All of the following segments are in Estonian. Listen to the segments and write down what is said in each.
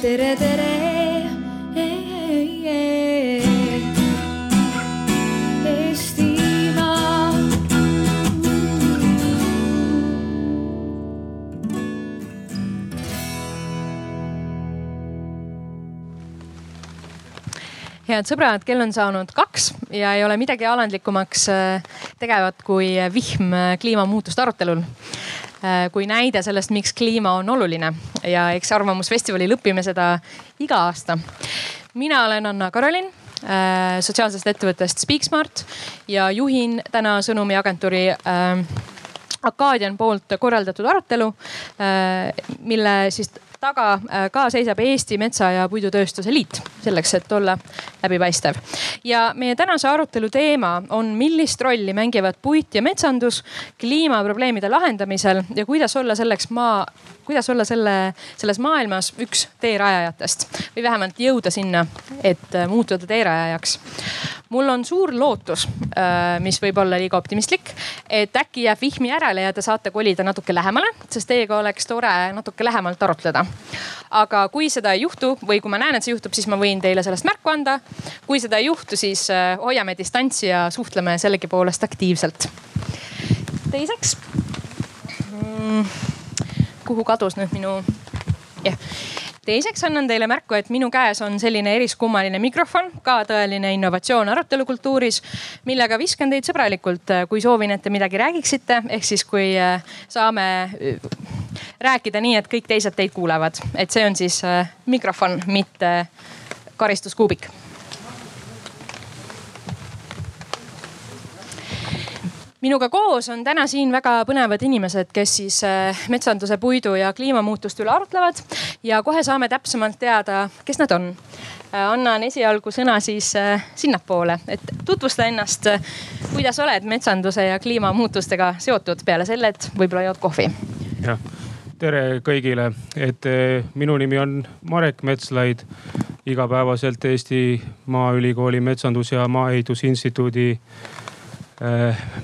tere, tere. Head sõbrad, kell on saanud kaks ja ei ole midagi alandlikumaks äh, tegevat kui vihm äh, kliimamuutuste arutelul. Äh, kui näide sellest, miks kliima on oluline ja eks Arvamusfestivalil õpime seda iga aasta. mina olen Anna-Karolin sotsiaalsest ettevõttest Speaksmart ja juhin täna sõnumiagentuuri Akadian poolt korraldatud arutelu, mille siis taga äh, ka seisab Eesti Metsa- ja Puidutööstuse Liit selleks, et olla läbipaistev. ja meie tänase arutelu teema on, millist rolli mängivad puit ja metsandus kliimaprobleemide lahendamisel ja kuidas olla selleks maa, kuidas olla selle, selles maailmas üks teerajajatest või vähemalt jõuda sinna, et äh, muutuda teerajajaks mul on suur lootus, äh, mis võib olla liiga optimistlik, et äkki jääb vihmi järele ja te saate kolida natuke lähemale, sest teiega oleks tore natuke lähemalt arutleda. aga kui seda ei juhtu või kui ma näen, et see juhtub, siis ma võin teile sellest märku anda. kui seda ei juhtu, siis äh, hoiame distantsi ja suhtleme sellegipoolest aktiivselt. teiseks mm,. kuhu kadus nüüd minu, jah teiseks annan teile märku, et minu käes on selline eriskummaline mikrofon, ka tõeline innovatsioon arutelukultuuris, millega viskan teid sõbralikult, kui soovin, et te midagi räägiksite, ehk siis kui äh, saame äh, rääkida nii, et kõik teised teid kuulevad, et see on siis äh, mikrofon, mitte karistuskuubik minuga koos on täna siin väga põnevad inimesed, kes siis äh, metsanduse, puidu ja kliimamuutuste üle arutlevad ja kohe saame täpsemalt teada, kes nad on. Äh, annan esialgu sõna siis äh, sinnapoole, et tutvusta ennast. kuidas oled metsanduse ja kliimamuutustega seotud peale selle, et võib-olla jood kohvi? jah, tere kõigile, et minu nimi on Marek Metslaid igapäevaselt Eesti Maaülikooli Metsandus- ja Maaehitusinstituudi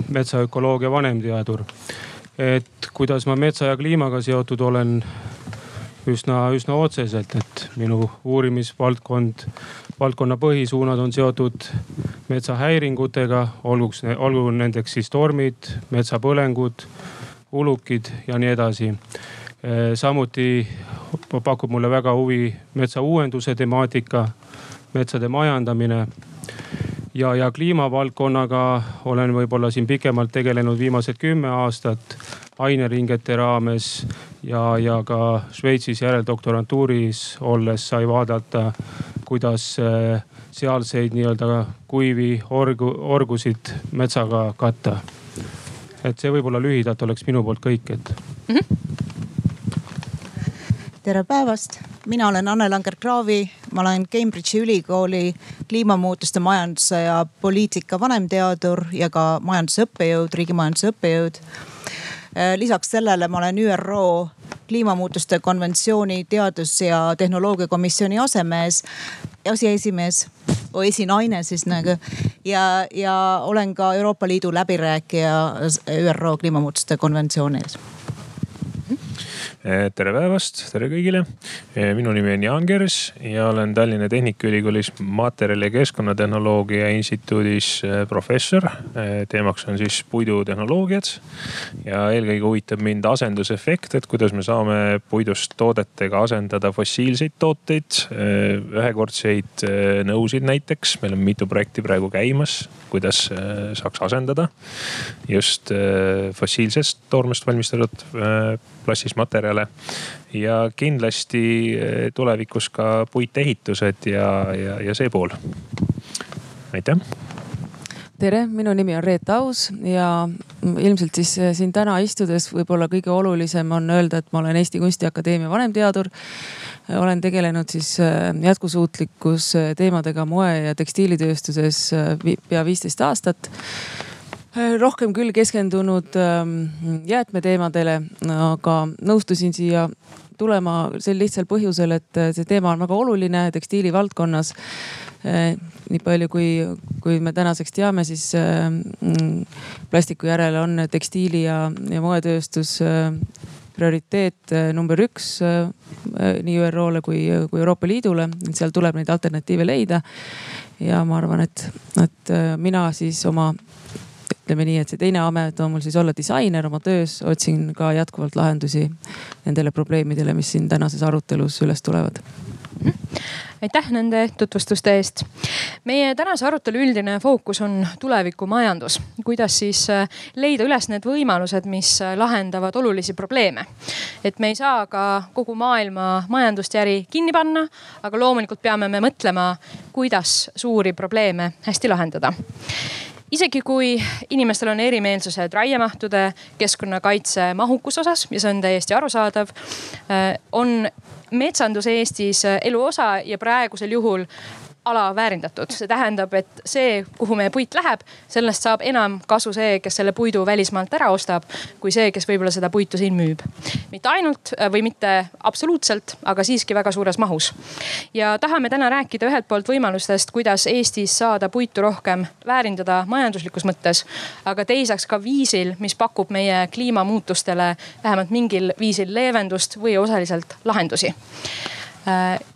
metsaökoloogia vanemteadur. et kuidas ma metsa ja kliimaga seotud olen üsna, üsna otseselt, et minu uurimisvaldkond, valdkonna põhisuunad on seotud metsahäiringutega, olguks, olgu nendeks siis tormid, metsapõlengud, ulukid ja nii edasi. Äh, samuti pakub mulle väga huvi metsauuenduse temaatika, metsade majandamine ja, ja kliimavaldkonnaga olen võib-olla siin pikemalt tegelenud viimased kümme aastat aineringete raames ja, ja ka Šveitsis järeldoktorantuuris olles sai vaadata, kuidas eh, sealseid nii-öelda kuivi orgu, orgusid metsaga katta. et see võib-olla lühidalt oleks minu poolt kõik, et mm. -hmm tere päevast, mina olen Anne Langer-Kraavi, ma olen Cambridge'i ülikooli kliimamuutuste majanduse ja poliitika vanemteadur ja ka majanduse õppejõud, riigimajanduse õppejõud. Äh, lisaks sellele ma olen ÜRO kliimamuutuste konventsiooni teadus- ja tehnoloogiakomisjoni asemees, aseesimees esinaine siis nagu ja, ja olen ka Euroopa Liidu läbirääkija ÜRO kliimamuutuste konventsioonis tere päevast, tere kõigile. Eh, minu nimi on Jaan Kers ja olen Tallinna Tehnikaülikoolis materjali ja keskkonnatehnoloogia instituudis eh, professor. teemaks on siis puidutehnoloogiad ja eelkõige huvitab mind asendusefekt, et kuidas me saame puidust toodetega asendada fossiilseid tooteid, ühekordseid nõusid näiteks. meil on mitu projekti praegu käimas, kuidas saaks asendada just fossiilsest toormest valmistatud plassist materjale. ja kindlasti eh, tulevikus ka puitehitused ja, ja, ja see pool. aitäh tere, minu nimi on Reet Aus ja ilmselt siis eh, siin täna istudes võib-olla kõige olulisem on öelda, et ma olen Eesti Kunstiakadeemia vanemteadur. olen tegelenud siis eh, jätkusuutlikkus teemadega moe- ja tekstiilitööstuses pea viisteist aastat rohkem küll keskendunud ähm, jäätmeteemadele, aga nõustusin siia tulema sel lihtsal põhjusel, et äh, see teema on väga oluline tekstiili valdkonnas. Äh, nii palju, kui, kui me tänaseks teame, siis mm, plastiku järele on tekstiili ja, ja moetööstus prioriteet number üks nii ÜRO-le kui, kui Euroopa Liidule, et seal tuleb neid alternatiive leida. ja ma arvan, et, et mina siis oma ütleme nii, et see teine amet on mul siis olla disainer oma töös, otsin ka jätkuvalt lahendusi nendele probleemidele, mis siin tänases arutelus üles tulevad aitäh nende tutvustuste eest. meie tänase arutelu üldine fookus on tulevikumajandus, kuidas siis äh, leida üles need võimalused, mis äh, lahendavad olulisi probleeme. et me ei saa ka kogu maailma majandust ja äri kinni panna, aga loomulikult peame me mõtlema, kuidas suuri probleeme hästi lahendada isegi kui inimestel on erimeelsused raiemahtude, keskkonnakaitse mahukuse osas ja see on täiesti arusaadav, äh, on metsandus Eestis elu osa ja praegusel juhul alaväärindatud, see tähendab, et see, kuhu meie puit läheb, sellest saab enam kasu see, kes selle puidu välismaalt ära ostab, kui see, kes võib-olla seda puitu siin müüb. mitte ainult või mitte absoluutselt, aga siiski väga suures mahus. ja tahame täna rääkida ühelt poolt võimalustest, kuidas Eestis saada puitu rohkem väärindada majanduslikus mõttes, aga teiseks ka viisil, mis pakub meie kliimamuutustele vähemalt mingil viisil leevendust või osaliselt lahendusi Äh,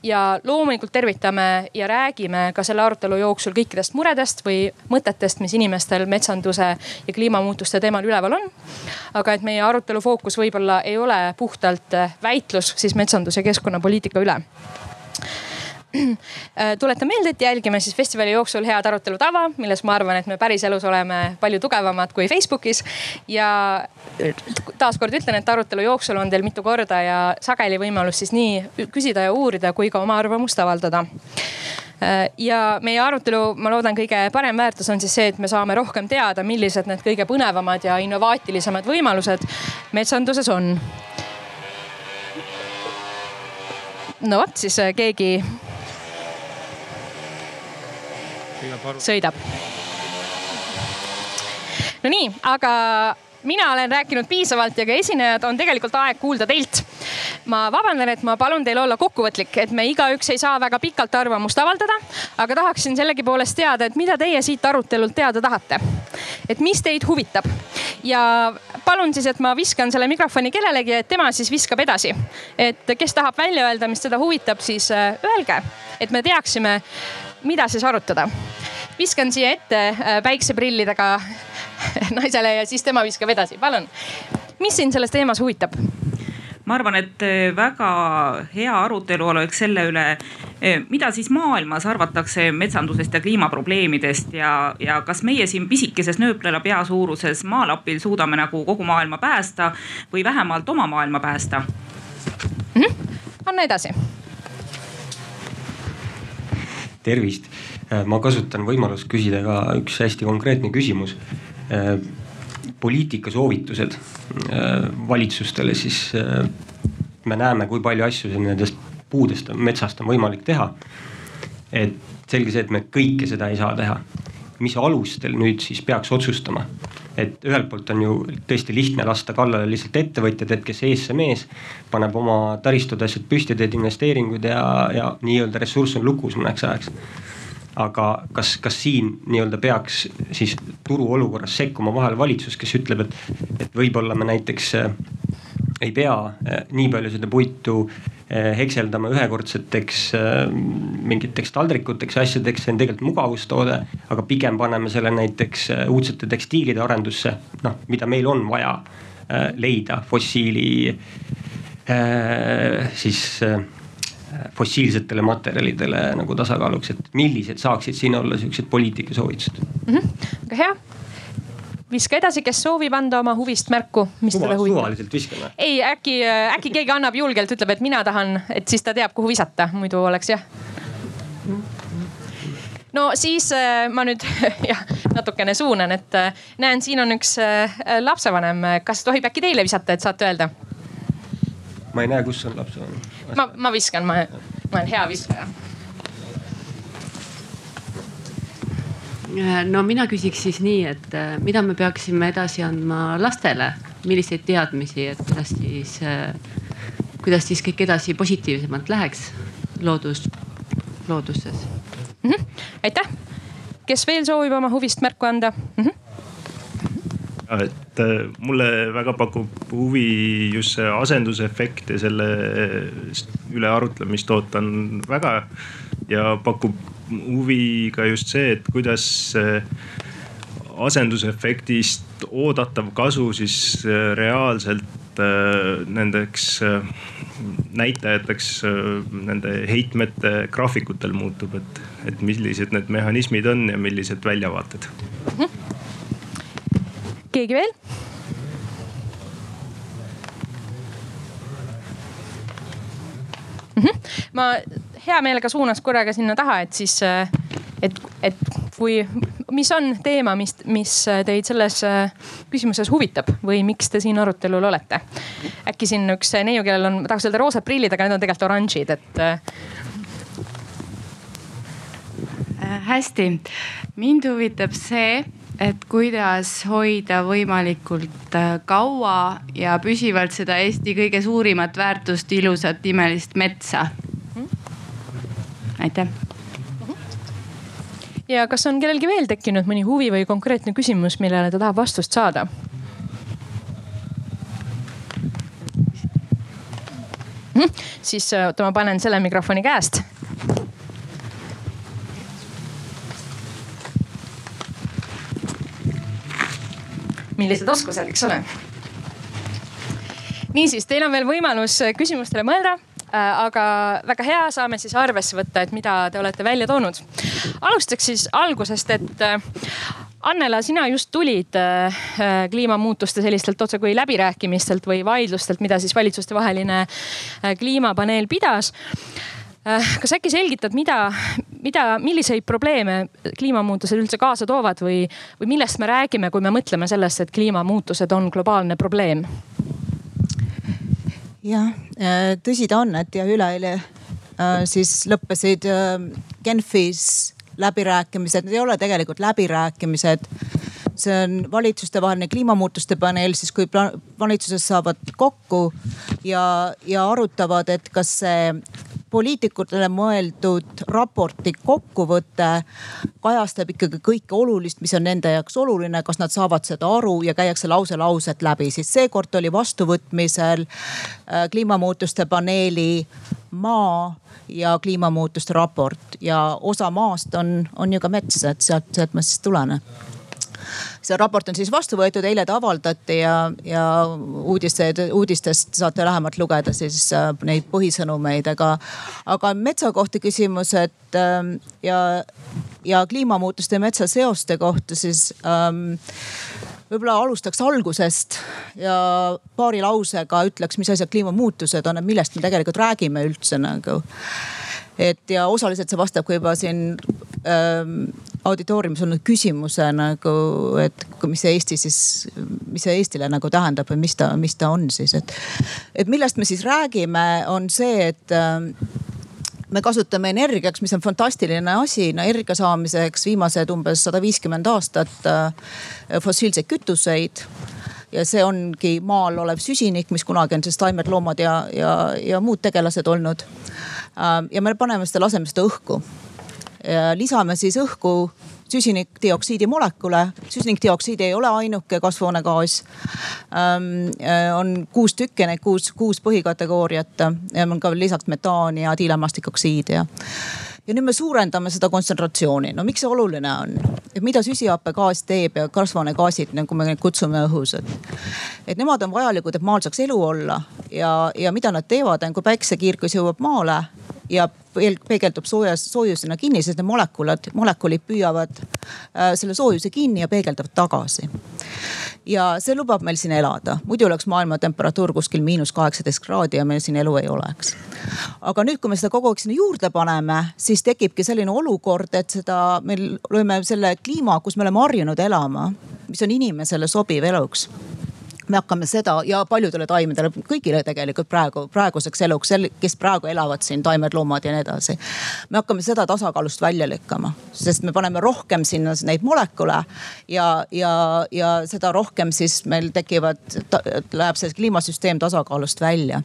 ja loomulikult tervitame ja räägime ka selle arutelu jooksul kõikidest muredest või mõtetest, mis inimestel metsanduse ja kliimamuutuste teemal üleval on. aga et meie arutelu fookus võib-olla ei ole puhtalt väitlus siis metsandus ja keskkonnapoliitika üle Äh, tuletan meelde, et jälgime siis festivali jooksul head arutelu tava, milles ma arvan, et me päriselus oleme palju tugevamad kui Facebookis. ja taaskord ütlen, et arutelu jooksul on teil mitu korda ja sageli võimalus siis nii küsida ja uurida kui ka oma arvamust avaldada äh, ja meie arutelu, ma loodan, kõige parem väärtus on siis see, et me saame rohkem teada, millised need kõige põnevamad ja innovaatilisemad võimalused metsanduses on. no vot, siis äh, keegi sõidab. Nonii, aga mina olen rääkinud piisavalt ja ka esinejad on tegelikult aeg kuulda teilt. ma vabandan, et ma palun teil olla kokkuvõtlik, et me igaüks ei saa väga pikalt arvamust avaldada, aga tahaksin sellegipoolest teada, et mida teie siit arutelult teada tahate. et mis teid huvitab ja palun siis, et ma viskan selle mikrofoni kellelegi, et tema siis viskab edasi. et kes tahab välja öelda, mis teda huvitab, siis äh, öelge, et me teaksime mida siis arutada? viskan siia ette äh, päikseprillidega naisele ja siis tema viskab edasi, palun. mis sind selles teemas huvitab? ma arvan, et äh, väga hea arutelu oleks selle üle, äh, mida siis maailmas arvatakse metsandusest ja kliimaprobleemidest ja, ja kas meie siin pisikeses nööplela pea suuruses maalapil suudame nagu kogu maailma päästa või vähemalt oma maailma päästa mm? -hmm. anna edasi tervist. Äh, ma kasutan võimalust küsida ka üks hästi konkreetne küsimus. Äh, poliitika soovitused äh, valitsustele, siis me näeme, kui palju asju nendest puudest, metsast on võimalik teha. et selge see, et me kõike seda ei saa teha. mis alustel nüüd siis peaks otsustama? Et ühelt poolt on ju tõesti lihtne lasta kallale lihtsalt ettevõtjad, et kes ees see mees paneb oma taristud, asjad püsti, teed investeeringuid ja, ja nii-öelda ressurss on lukus mõneks ajaks. Aga kas, kas siin nii-öelda peaks siis turuolukorras sekkuma vahel valitsus, kes ütleb, et, et võib-olla me näiteks äh, ei pea äh, nii palju seda puitu Eh, hekseldama ühekordseteks eh, mingiteks taldrikuteks ja asjadeks, see on tegelikult mugavustoode. aga pigem paneme selle näiteks eh, uudsete tekstiilide arendusse, noh, mida meil on vaja leida fossiili siis fossiilsetele materjalidele nagu tasakaaluks, et millised saaksid siin olla siuksed poliitikasoovitused mm? -hmm. väga hea viska edasi, kes soovib anda oma huvist märku, mis Suva, talle huvitab. suvaliselt viskan või? ei, äkki, äkki keegi annab julgelt, ütleb, et mina tahan, et siis ta teab, kuhu visata, muidu oleks jah. no siis äh, ma nüüd jah, natukene suunan, et äh, näen, siin on üks äh, lapsevanem, kas tohib äkki teile visata, et saate öelda? ma ei näe, kus on lapsevanem. ma, ma viskan, ma, ma olen hea viskaja no mina küsiks siis nii, et äh, mida me peaksime edasi andma lastele, milliseid teadmisi, et kuidas siis, äh, kuidas siis kõik edasi positiivsemalt läheks loodus, looduses mm. -hmm. aitäh, kes veel soovib oma huvist märku anda mm? -hmm. et et mulle väga pakub huvi just see asendusefekt ja selle üle arutlemist ootan väga. ja pakub huvi ka just see, et kuidas asendusefektist oodatav kasu siis reaalselt nendeks näitajateks nende heitmete graafikutel muutub, et, et millised need mehhanismid on ja millised väljavaated mm. -hmm keegi veel? Mm -hmm. ma hea meelega suunaks korraga sinna taha, et siis, äh, et, et kui, mis on teema, mis, mis teid selles äh, küsimuses huvitab või miks te siin arutelul olete? äkki siin üks neiu, kellel on, tahaks öelda roosad prillid, aga need on tegelikult oranžid, et. Äh. hästi, mind huvitab see et kuidas hoida võimalikult äh, kaua ja püsivalt seda Eesti kõige suurimat väärtust, ilusat imelist metsa. aitäh. ja kas on kellelgi veel tekkinud mõni huvi või konkreetne küsimus, millele ta tahab vastust saada? Hm? siis oota, ma panen selle mikrofoni käest millised oskused, eks ole. niisiis, teil on veel võimalus küsimustele mõelda äh, aga väga hea, saame siis arvesse võtta, et mida te olete välja toonud. alustaks siis algusest, et äh, Annela, sina just tulid äh, kliimamuutuste sellistelt otsekui läbirääkimistelt või vaidlustelt, mida siis valitsustevaheline kliimapaneel pidas Äh, kas äkki selgitad, mida, mida, milliseid probleeme kliimamuutused üldse kaasa toovad või, või millest me räägime, kui me mõtleme sellest, et kliimamuutused on globaalne probleem? jah, äh, tõsi ta on, et ja üleeile äh, siis lõppesid Genfis läbirääkimised, need ei ole tegelikult läbirääkimised see on valitsustevaheline kliimamuutuste paneel, siis kui valitsuses saavad kokku ja, ja arutavad, et kas see poliitikutele mõeldud raporti kokkuvõte kajastab ikkagi kõike olulist, mis on nende jaoks oluline, kas nad saavad seda aru ja käiakse lause lauset läbi, siis seekord oli vastuvõtmisel äh, kliimamuutuste paneeli maa ja kliimamuutuste raport ja osa maast on, on ju ka mets, et sealt, sealt ma siis tulen see raport on siis vastu võetud, eile ta avaldati ja, ja uudised, uudistest saate lähemalt lugeda siis äh, neid põhisõnumeid, aga, aga metsa kohta küsimus, et ähm, ja, ja kliimamuutuste ja metsa seoste kohta siis ähm, võib-olla alustaks algusest ja paari lausega ütleks, mis asjad kliimamuutused on, et millest me tegelikult räägime üldse nagu et ja osaliselt see vastab ka juba siin ähm, auditooriumis olnud küsimuse nagu, et mis see Eesti siis, mis see Eestile nagu tähendab või mis ta, mis ta on siis, et. et millest me siis räägime, on see, et ähm, me kasutame energiaks, mis on fantastiline asi, no energia saamiseks viimased umbes sada viiskümmend aastat äh, fossiilseid kütuseid ja see ongi maal olev süsinik, mis kunagi on siis taimed, loomad ja, ja, ja muud tegelased olnud Ähm, ja me paneme seda, laseme seda õhku. lisame siis õhku süsinikdioksiidi molekule. süsinikdioksiid ei ole ainuke kasvuhoonegaas. Ähm, äh, on kuus tükki, neid kuus, kuus põhikategooriat. on ka lisaks metaan ja diilemastikoksiid ja ja nüüd me suurendame seda kontsentratsiooni. no miks see oluline on? et mida süsihappegaas teeb ja kasvuhoonegaasid, nagu me neid kutsume õhus, et. et nemad on vajalikud, et maal saaks elu olla ja, ja mida nad teevad, on kui päiksekiirgus jõuab maale ja peegeldub soojas, soojusena kinni, sest need molekulad, molekulid püüavad äh, selle soojuse kinni ja peegeldavad tagasi. ja see lubab meil siin elada, muidu oleks maailma temperatuur kuskil miinus kaheksateist kraadi ja meil siin elu ei oleks. aga nüüd, kui me seda kogu aeg sinna juurde paneme, siis tekibki selline olukord, et seda, me lööme selle kliima, kus me oleme harjunud elama, mis on inimesele sobiv eluks me hakkame seda ja paljudele taimedele, kõigile tegelikult praegu, praeguseks eluks, kes praegu elavad siin, taimed, loomad ja nii edasi. me hakkame seda tasakaalust välja lükkama, sest me paneme rohkem sinna neid molekule ja, ja, ja seda rohkem siis meil tekivad, läheb see kliimasüsteem tasakaalust välja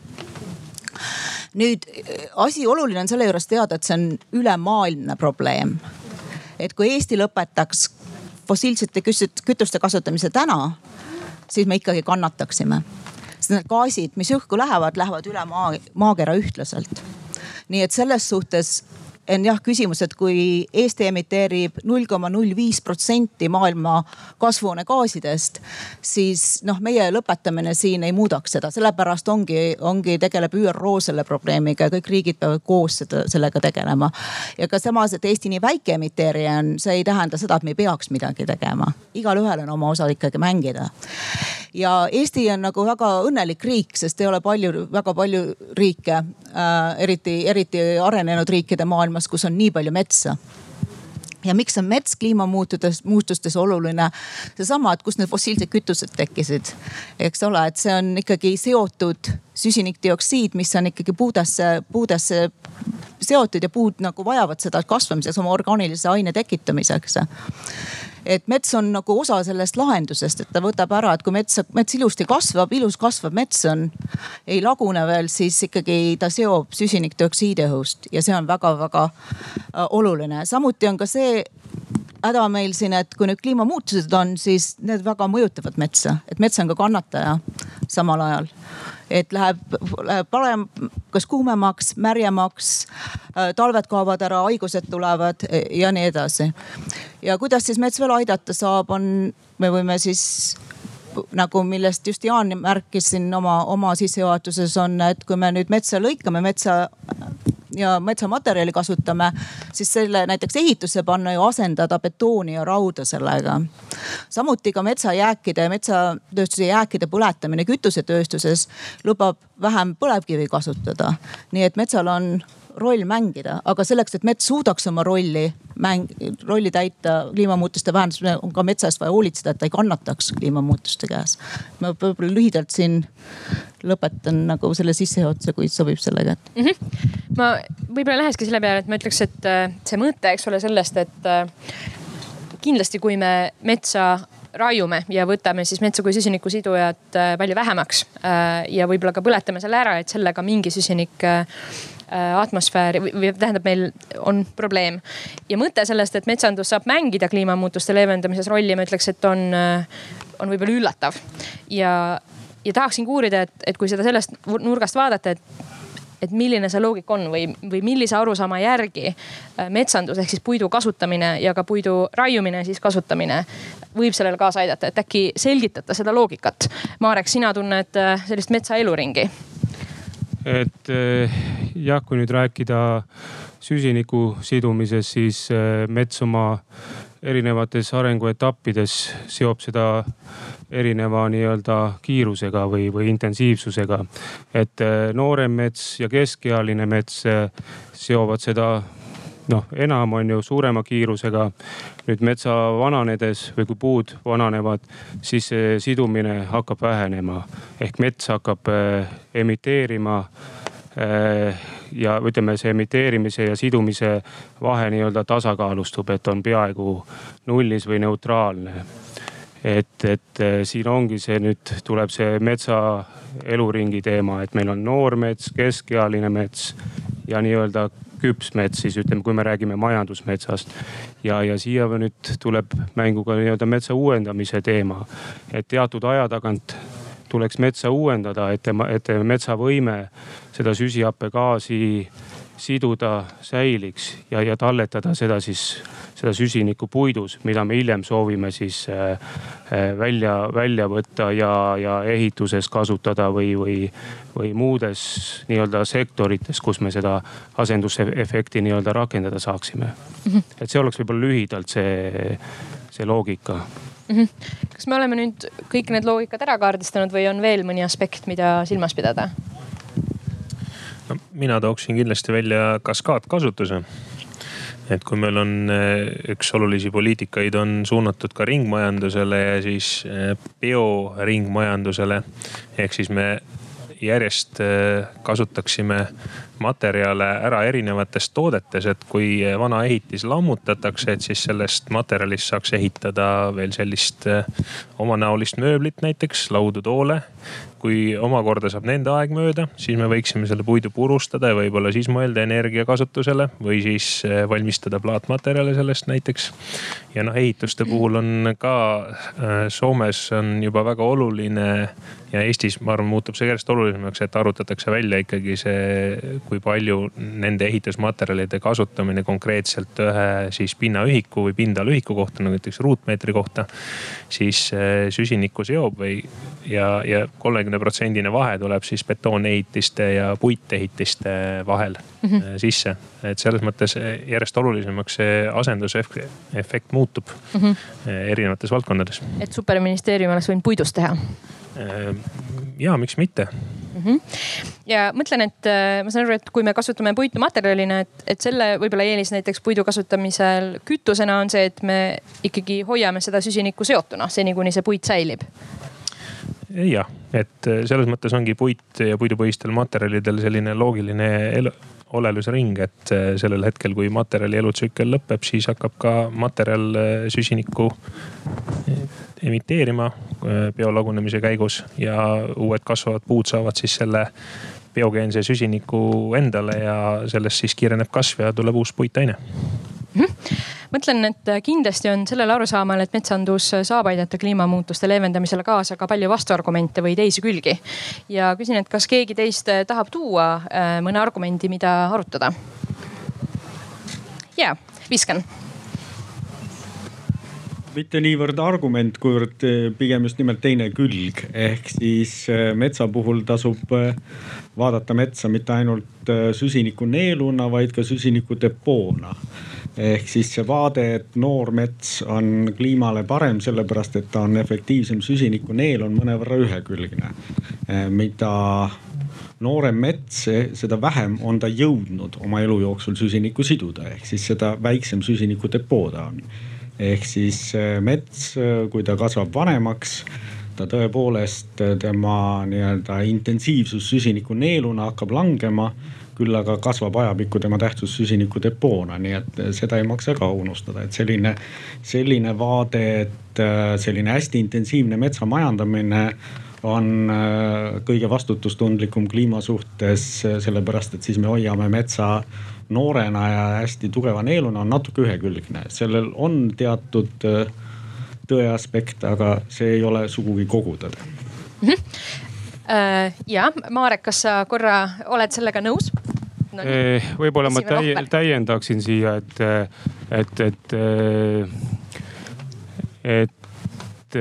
nüüd asi oluline on selle juures teada, et see on ülemaailmne probleem. et kui Eesti lõpetaks fossiilsete kütuste kasutamise täna siis me ikkagi kannataksime. sest need gaasid, mis õhku lähevad, lähevad üle maa, maakera ühtlaselt. nii et selles suhtes on jah küsimus, et kui Eesti emiteerib null koma null viis protsenti maailma kasvuhoonegaasidest, siis noh, meie lõpetamine siin ei muudaks seda, sellepärast ongi, ongi, tegeleb ÜRO selle probleemiga ja kõik riigid peavad koos seda, sellega tegelema. ja ka samas, et Eesti nii väike emiteerija on, see ei tähenda seda, et me ei peaks midagi tegema. igalühel on oma osa ikkagi mängida. ja Eesti on nagu väga õnnelik riik, sest ei ole palju, väga palju riike äh,, eriti, eriti arenenud riikide maailmas maailmas, kus on nii palju metsa. Ja miks on mets kliimamuutustes, muutustes oluline? seesama, et kust need fossiilsed kütused tekkisid, eks ole, et see on ikkagi seotud süsinikdioksiid, mis on ikkagi puudesse, puudesse seotud ja puud nagu vajavad seda kasvamiseks, oma orgaanilise aine tekitamiseks et mets on nagu osa sellest lahendusest, et ta võtab ära, et kui mets, mets ilusti kasvab, ilus kasvav mets on, ei lagune veel, siis ikkagi ta seob süsinikdioksiidi õhust ja see on väga-väga äh, oluline. samuti on ka see häda meil siin, et kui nüüd kliimamuutused on, siis need väga mõjutavad metsa, et mets on ka kannataja samal ajal. et läheb, läheb parem, kas kuumemaks, märjemaks, äh, talved kaovad ära, haigused tulevad ja nii edasi. Ja kuidas siis mets veel aidata saab, on, me võime siis nagu millest just Jaan märkis siin oma, oma sissejuhatuses on, et kui me nüüd metsa lõikame, metsa ja metsamaterjali kasutame, siis selle näiteks ehitusse panna ju asendada betooni ja rauda sellega. samuti ka metsajääkide ja metsatööstuse jääkide põletamine kütusetööstuses lubab vähem põlevkivi kasutada. nii et metsal on roll mängida, aga selleks, et mets suudaks oma rolli mäng, rolli täita kliimamuutuste vähendamisel, on ka metsa eest vaja hoolitseda, et ta ei kannataks kliimamuutuste käes. ma võib-olla lühidalt siin lõpetan nagu selle sissejuhatuse, kui sobib sellega mm. -hmm. ma võib-olla lähekski selle peale, et ma ütleks, et äh, see mõte, eks ole, sellest, et äh, kindlasti, kui me metsa raiume ja võtame siis metsa kui süsinikusidujat äh, palju vähemaks ja võib-olla ka põletame selle ära, et sellega mingi süsinik atmosfääri või, tähendab, meil on probleem. ja mõte sellest, et metsandus saab mängida kliimamuutuste leevendamises rolli, ma ütleks, et on, äh, on võib-olla üllatav. ja, ja tahaksin uurida, et, et kui seda sellest nurgast vaadata, et et milline see loogika on või, või millise arusaama järgi äh, metsandus ehk siis puidu kasutamine ja ka puidu raiumine, siis kasutamine võib sellele kaasa aidata, et äkki selgitada seda loogikat. Marek, sina tunned sellist metsa eluringi et eh, jah, kui nüüd rääkida süsiniku sidumisest, siis eh, mets oma erinevates arenguetappides seob seda erineva nii-öelda kiirusega või, või intensiivsusega. et eh, noorem mets ja keskealine mets seovad seda noh, enam on ju suurema kiirusega. nüüd metsa vananedes või kui puud vananevad, siis see sidumine hakkab vähenema ehk mets hakkab äh, emiteerima äh, ja ütleme, see emiteerimise ja sidumise vahe nii-öelda tasakaalustub, et on peaaegu nullis või neutraalne. et, et äh, siin ongi see nüüd tuleb see metsa eluringi teema, et meil on noor mets, keskealine mets ja nii-öelda küps mets siis ütleme, kui me räägime majandusmetsast. ja, ja siia nüüd tuleb mängu ka nii-öelda metsa uuendamise teema. et teatud aja tagant tuleks metsa uuendada, et tema, et metsa võime seda süsihappegaasi siduda säiliks ja, ja talletada seda siis, seda süsinikku puidus, mida me hiljem soovime siis äh, äh, välja, välja võtta ja, ja ehituses kasutada või, või, või muudes nii-öelda sektorites, kus me seda asendusefekti nii-öelda rakendada saaksime. -hmm. et see oleks võib-olla lühidalt see, see loogika mm. -hmm. kas me oleme nüüd kõik need loogikad ära kaardistanud või on veel mõni aspekt, mida silmas pidada? No mina tooksin kindlasti välja kaskaadkasutuse et kui meil on eh, üks olulisi poliitikaid on suunatud ka ringmajandusele ja siis eh, bioringmajandusele. ehk siis me järjest eh, kasutaksime materjale ära erinevates toodetes, et kui vana ehitis lammutatakse, et siis sellest materjalist saaks ehitada veel sellist omanäolist mööblit näiteks, laudu, toole kui omakorda saab nende aeg mööda, siis me võiksime selle puidu purustada ja võib-olla siis mõelda energiakasutusele või siis eh, valmistada plaatmaterjale sellest näiteks. ja noh, ehituste puhul on ka äh, Soomes on juba väga oluline ja Eestis, ma arvan, muutub see järjest olulisemaks, et arvutatakse välja ikkagi see, kui palju nende ehitusmaterjalide kasutamine konkreetselt ühe siis pinnaühiku või pindalaühiku kohta, no näiteks ruutmeetri kohta, siis äh, süsinikku seob või ja, ja kolmekümne protsendine vahe tuleb siis betoonehitiste ja puitehitiste vahel mm -hmm. sisse. et selles mõttes järjest olulisemaks see asendusefekt muutub mm -hmm. erinevates valdkondades. et superministeerium oleks võinud puidust teha ja miks mitte. -hmm. ja mõtlen, et äh, ma saan aru, et kui me kasutame puitu materjalina, et, et selle võib-olla eelis näiteks puidu kasutamisel kütusena on see, et me ikkagi hoiame seda süsinikku seotuna seni, kuni see puit säilib jah, et äh, selles mõttes ongi puit ja puidupõhistel materjalidel selline loogiline olelusring, et sellel hetkel, kui materjali elutsükkel lõpeb, siis hakkab ka materjal süsinikku emiteerima äh, biolagunemise käigus ja uued kasvavad puud saavad siis selle biogeense süsiniku endale ja sellest siis kiireneb kasv ja tuleb uus puitaine mõtlen, et kindlasti on sellel arusaamal, et metsandus saab aidata kliimamuutuste leevendamisele kaasa ka palju vastuargumente või teisi külgi. ja küsin, et kas keegi teist tahab tuua äh, mõne argumendi, mida arutada? ja, viskan mitte niivõrd argument, kuivõrd eh, pigem just nimelt teine külg. ehk siis eh, metsa puhul tasub vaadata metsa mitte ainult süsinikuneeluna, vaid ka süsinikudepoona. Ehk siis see vaade, et noor mets on kliimale parem, sellepärast et ta on efektiivsem süsinikuneel, on mõnevõrra ühekülgne. mida noorem mets, seda vähem on ta jõudnud oma elu jooksul süsinikku siduda, ehk siis seda väiksem süsinikudepoo ta on. Ehk siis äh, mets, kui ta kasvab vanemaks, ta tõepoolest, tema nii-öelda intensiivsus süsinikuneeluna hakkab langema küll aga kasvab ajapikku tema tähtsus süsinikudepoona, nii et seda ei maksa ka unustada, et selline, selline vaade, et selline hästi intensiivne metsamajandamine on kõige vastutustundlikum kliima suhtes, sellepärast et siis me hoiame metsa noorena ja hästi tugeva neeluna on natuke ühekülgne. sellel on teatud tõe aspekt, aga see ei ole sugugi kogu tõde mm. -hmm. Äh, ja Marek, kas sa korra oled sellega nõus? No, eh, võib-olla ma täi, täiendaksin siia, et, et, et, et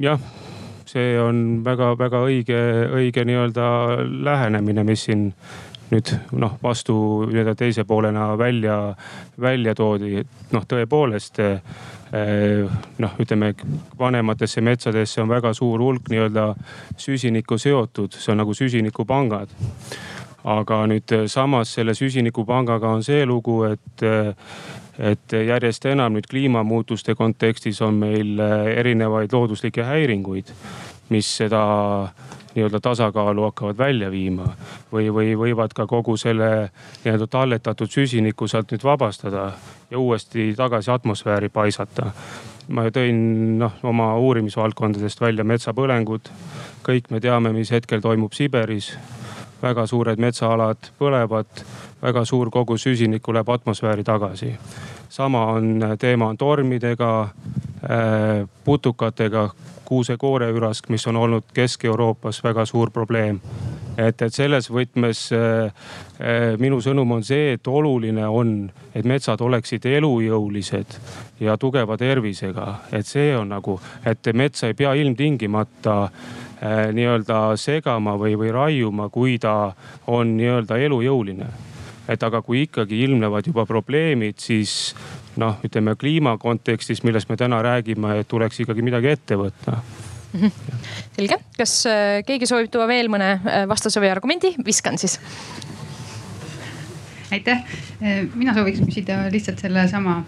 jah, see on väga-väga õige, õige nii-öelda lähenemine, mis siin nüüd noh, vastu nii-öelda teise poolena välja, välja toodi, et noh, tõepoolest noh, ütleme vanematesse metsadesse on väga suur hulk nii-öelda süsinikku seotud, see on nagu süsinikupangad. aga nüüd samas selle süsinikupangaga on see lugu, et, et järjest enam nüüd kliimamuutuste kontekstis on meil erinevaid looduslikke häiringuid, mis seda nii-öelda tasakaalu hakkavad välja viima. või, või võivad ka kogu selle nii-öelda talletatud süsiniku sealt nüüd vabastada ja uuesti tagasi atmosfääri paisata. ma tõin noh oma uurimisvaldkondadest välja metsapõlengud. kõik me teame, mis hetkel toimub Siberis väga suured metsaalad põlevad, väga suur kogus süsinikku läheb atmosfääri tagasi. sama on teema on tormidega, äh, putukatega kuuse-kooreürask, mis on olnud Kesk-Euroopas väga suur probleem. et, et selles võtmes äh, äh, minu sõnum on see, et oluline on, et metsad oleksid elujõulised ja tugeva tervisega, et see on nagu, et metsa ei pea ilmtingimata äh, nii-öelda segama või, või raiuma, kui ta on nii-öelda elujõuline et aga kui ikkagi ilmnevad juba probleemid, siis noh, ütleme kliima kontekstis, millest me täna räägime, et tuleks ikkagi midagi ette võtta mm. -hmm. selge, kas äh, keegi soovib tuua veel mõne äh, vastuse või argumendi, viskan siis. aitäh, äh, mina sooviks küsida lihtsalt sellesama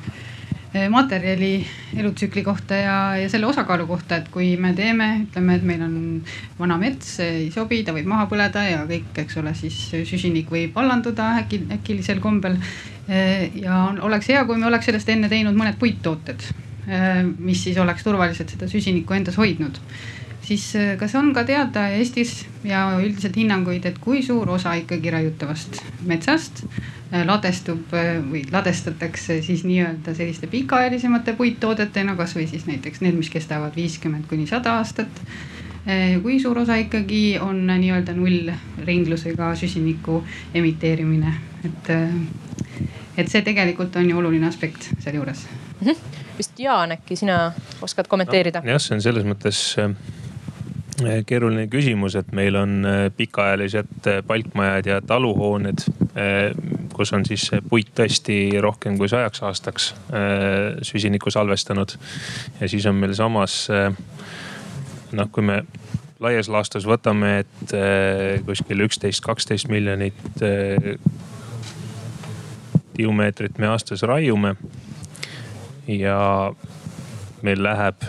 materjali elutsükli kohta ja, ja selle osakaalu kohta, et kui me teeme, ütleme, et meil on vana mets, ei sobi, ta võib maha põleda ja kõik, eks ole, siis süsinik võib vallanduda äkki, äkilisel kombel. Ja oleks hea, kui me oleks sellest enne teinud mõned puittooted, mis siis oleks turvaliselt seda süsinikku endas hoidnud siis kas on ka teada Eestis ja üldiselt hinnanguid, et kui suur osa ikkagi raiutavast metsast ladestub või ladestatakse siis nii-öelda selliste pikaajalisemate puittoodetena, kasvõi siis näiteks need, mis kestavad viiskümmend kuni sada aastat. Kui suur osa ikkagi on nii-öelda nullringlusega süsiniku emiteerimine, et, et see tegelikult on ju oluline aspekt sealjuures mm. -hmm. vist Jaan, äkki sina oskad kommenteerida no,? jah, see on selles mõttes keeruline küsimus, et meil on pikaajalised palkmajad ja taluhooned kus on siis puit tõesti rohkem kui sajaks aastaks äh, süsinikku salvestanud. ja siis on meil samas äh, noh, kui me laias laastus võtame, et äh, kuskil üksteist, kaksteist miljonit tihumeetrit me aastas raiume. ja meil läheb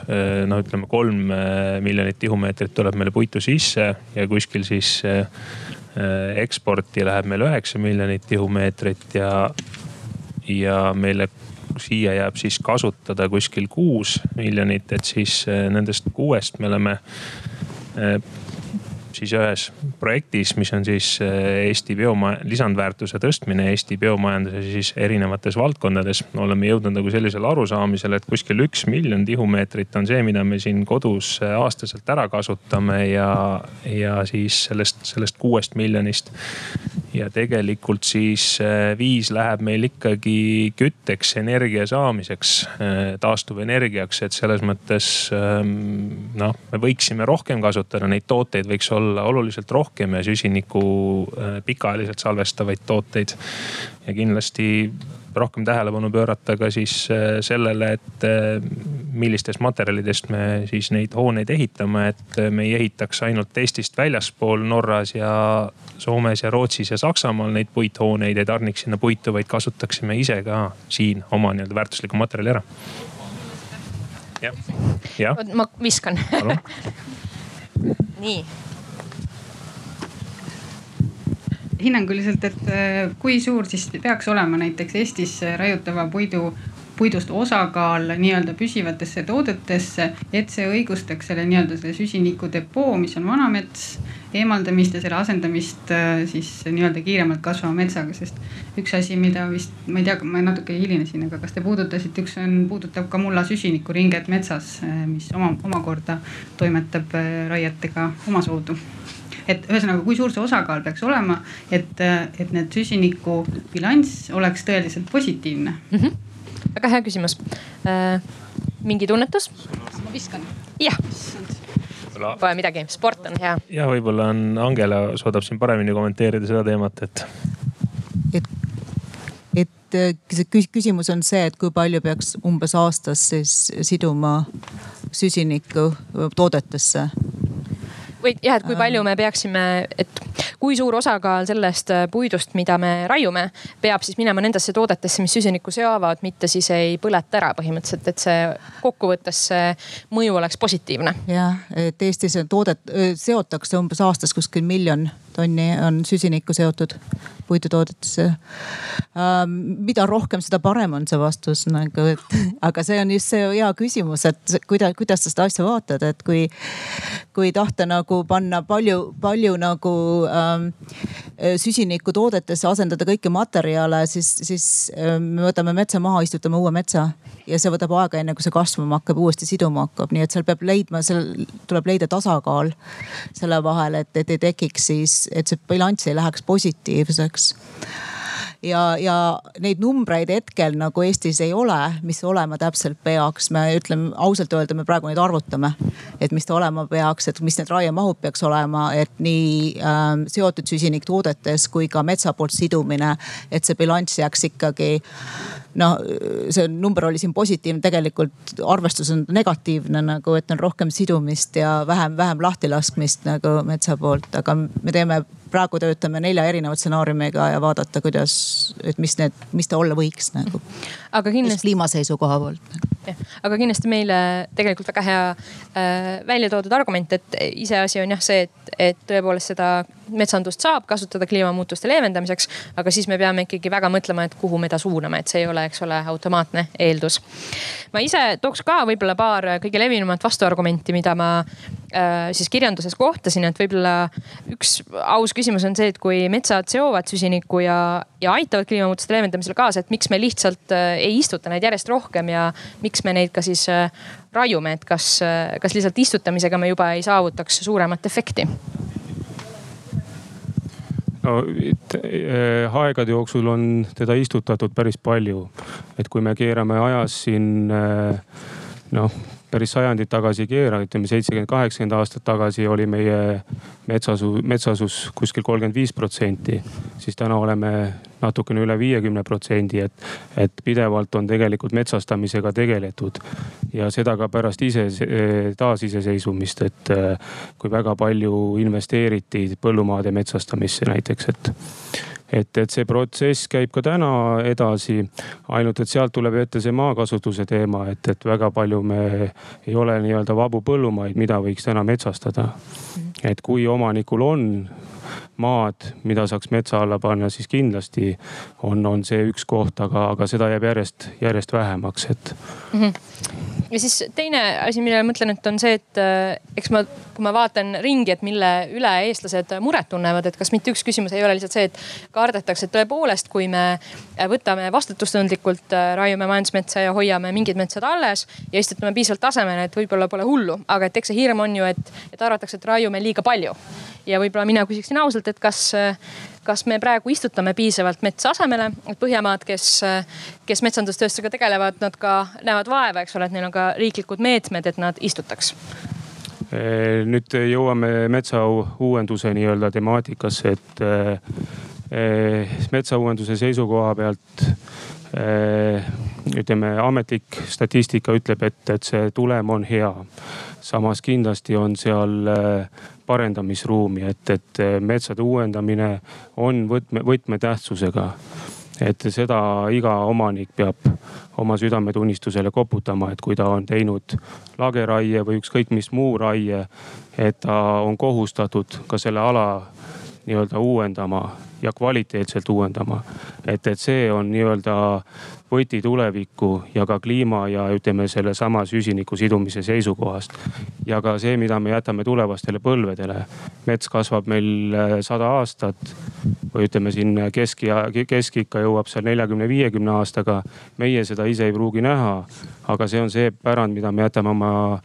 noh, ütleme kolm miljonit tihumeetrit tuleb meile puitu sisse ja kuskil siis Äh, eksporti läheb meil üheksa miljonit tihumeetrit ja, ja meile siia jääb siis kasutada kuskil kuus miljonit, et siis nendest kuuest me oleme siis ühes projektis, mis on siis eh, Eesti bioma-, lisandväärtuse tõstmine Eesti biomajanduse siis erinevates valdkondades. oleme jõudnud nagu sellisele arusaamisele, et kuskil üks miljon tihumeetrit on see, mida me siin kodus eh, aastaselt ära kasutame ja, ja siis sellest, sellest kuuest miljonist. ja tegelikult siis eh, viis läheb meil ikkagi kütteks, energia saamiseks, taastuvenergiaks, et selles mõttes ehm, noh, me võiksime rohkem kasutada neid tooteid, võiks olla olla oluliselt rohkem ja süsinikku äh, pikaajaliselt salvestavaid tooteid. ja kindlasti rohkem tähelepanu pöörata ka siis äh, sellele, et äh, millistest materjalidest me siis neid hooneid ehitame, et me ei ehitaks ainult Eestist väljaspool Norras ja Soomes ja Rootsis ja Saksamaal neid puithooneid ei tarniks sinna puitu, vaid kasutaksime ise ka siin oma nii-öelda väärtuslikku materjali ära. jah, jah. ma viskan nii hinnanguliselt, et äh, kui suur siis peaks olema näiteks Eestis raiutava puidu puidust osakaal nii-öelda püsivatesse toodetesse, et see õigustaks selle nii-öelda selle süsiniku depoo, mis on vanamets, eemaldamist ja selle asendamist äh, siis nii-öelda kiiremalt kasvava metsaga, sest üks asi, mida vist, ma ei tea, ma natuke hilinesin, aga kas te puudutasite, üks on, puudutab ka mulla süsinikuringet metsas, äh, mis oma, omakorda toimetab raietega omasoodu et ühesõnaga, kui suur see osakaal peaks olema, et, et need süsiniku bilanss oleks tõeliselt positiivne mm. -hmm. väga hea küsimus äh,. mingi tunnetus? ma viskan. jah Pole midagi, sport on hea. ja võib-olla on Angela suudab siin paremini kommenteerida seda teemat, et. et, et see küsimus on see, et kui palju peaks umbes aastas siis siduma süsinikku toodetesse või jah, et kui palju me peaksime, et kui suur osakaal sellest äh, puidust, mida me raiume, peab siis minema nendesse toodetesse, mis süsinikku seovad, mitte siis ei põleta ära põhimõtteliselt, et see kokkuvõttes see mõju oleks positiivne. jah, et Eestis on toodet, seotakse umbes aastas kuskil miljon tonni on süsinikku seotud puidutoodetesse ähm,. mida rohkem, seda parem on see vastus nagu, et aga see on just see hea küsimus, et kuidas, kuidas sa seda asja vaatad, et kui, kui tahta nagu panna palju, palju nagu ähm, süsinikku toodetesse, asendada kõiki materjale, siis, siis ähm, me võtame metsa maha, istutame uue metsa ja see võtab aega, enne kui see kasvama hakkab, uuesti siduma hakkab, nii et seal peab leidma, seal tuleb leida tasakaal selle vahel, et, et ei tekiks siis et see bilanss ei läheks positiivseks ja, ja neid numbreid hetkel nagu Eestis ei ole, mis olema täpselt peaks, me ütleme ausalt öelda, me praegu neid arvutame. et mis ta olema peaks, et mis need raiemahud peaks olema, et nii ähm, seotud süsiniktoodetes kui ka metsa poolt sidumine, et see bilanss jääks ikkagi noh, see number oli siin positiivne, tegelikult arvestus on negatiivne nagu, et on rohkem sidumist ja vähem, vähem lahtilaskmist nagu metsa poolt, aga me teeme praegu töötame nelja erineva stsenaariumiga ja vaadata, kuidas, et mis need, mis ta olla võiks nagu. aga kindlasti. kliima seisukoha poolt. aga kindlasti meile tegelikult väga hea äh, välja toodud argument, et iseasi on jah see, et, et tõepoolest seda metsandust saab kasutada kliimamuutuste leevendamiseks. aga siis me peame ikkagi väga mõtlema, et kuhu me ta suuname, et see ei ole, eks ole, automaatne eeldus. ma ise tooks ka võib-olla paar kõige levinumat vastuargumenti, mida ma siis kirjanduses kohtasin, et võib-olla üks aus küsimus on see, et kui metsad seovad süsinikku ja, ja aitavad kliimamuutuste leevendamisele kaasa, et miks me lihtsalt äh, ei istuta neid järjest rohkem ja miks me neid ka siis äh, raiume, et kas, äh, kas lihtsalt istutamisega me juba ei saavutaks suuremat efekti? no äh, aegade jooksul on teda istutatud päris palju. et kui me keerame ajas siin äh, noh päris sajandit tagasi ei keera, ütleme seitsekümmend, kaheksakümmend aastat tagasi oli meie metsasu, metsasus kuskil kolmkümmend viis protsenti. siis täna oleme natukene üle viiekümne protsendi, et, et pidevalt on tegelikult metsastamisega tegeletud. ja seda ka pärast ise, taasiseseisvumist, et kui väga palju investeeriti põllumaade metsastamisse näiteks, et et, et see protsess käib ka täna edasi. ainult, et sealt tuleb ette see maakasutuse teema, et, et väga palju me ei ole nii-öelda vabu põllumaid, mida võiks täna metsastada. et kui omanikul on maad, mida saaks metsa alla panna, siis kindlasti on, on see üks koht, aga, aga seda jääb järjest, järjest vähemaks, et mm. -hmm ja siis teine asi, millele ma mõtlen, et on see, et äh, eks ma, kui ma vaatan ringi, et mille üle eestlased muret tunnevad, et kas mitte üks küsimus ei ole lihtsalt see, et kardetakse, et tõepoolest, kui me äh, võtame vastutustundlikult, äh, raiume majandusmetsa ja hoiame mingid metsad alles ja istutame piisavalt tasemele, et võib-olla pole hullu, aga et eks see hirm on ju, et, et arvatakse, et raiume liiga palju. ja võib-olla mina küsiksin ausalt, et kas kas me praegu istutame piisavalt metsa asemele, et Põhjamaad, kes, kes metsandustööstusega tegelevad, nad ka näevad vaeva, eks ole, et neil on ka riiklikud meetmed, et nad istutaks nüüd jõuame metsa uuenduse nii-öelda temaatikasse, et eh, metsauuenduse seisukoha pealt eh, ütleme, ametlik statistika ütleb, et, et see tulem on hea. samas kindlasti on seal eh, parendamisruumi, et, et metsade uuendamine on võtme, võtmetähtsusega. et seda iga omanik peab oma südametunnistusele koputama, et kui ta on teinud lageraie või ükskõik mis muu raie, et ta on kohustatud ka selle ala nii-öelda uuendama ja kvaliteetselt uuendama. et, et see on nii-öelda võti tulevikku ja ka kliima ja ütleme sellesama süsiniku sidumise seisukohast. ja ka see, mida me jätame tulevastele põlvedele. mets kasvab meil äh, sada aastat või ütleme siin kesk ja keskikka jõuab seal neljakümne, viiekümne aastaga. meie seda ise ei pruugi näha, aga see on see pärand, mida me jätame oma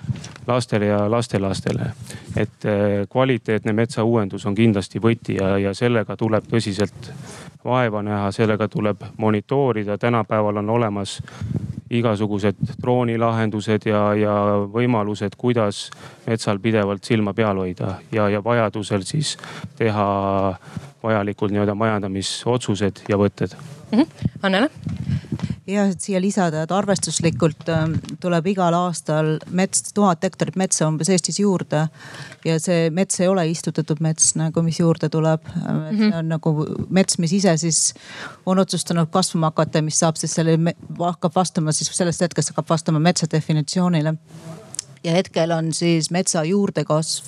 lastele ja lastelastele. et äh, kvaliteetne metsauuendus on kindlasti võti ja, ja sellega tuleb tõsiselt vaeva näha, sellega tuleb monitoorida. tänapäeval on olemas igasugused droonilahendused ja, ja võimalused, kuidas metsal pidevalt silma peal hoida. Ja, ja vajadusel siis teha vajalikud nii-öelda majandamisotsused ja võtted mm. -hmm. Annele? ja et siia lisada, et arvestuslikult ähm, tuleb igal aastal mets, tuhat hektarit metsa umbes Eestis juurde. ja see mets ei ole istutatud mets nagu, mis juurde tuleb. Mm -hmm. see on nagu mets, mis ise siis on otsustanud kasvama hakata mis saab siis selle, hakkab vastama siis sellest hetkest hakkab vastama metsa definitsioonile. ja hetkel on siis metsa juurdekasv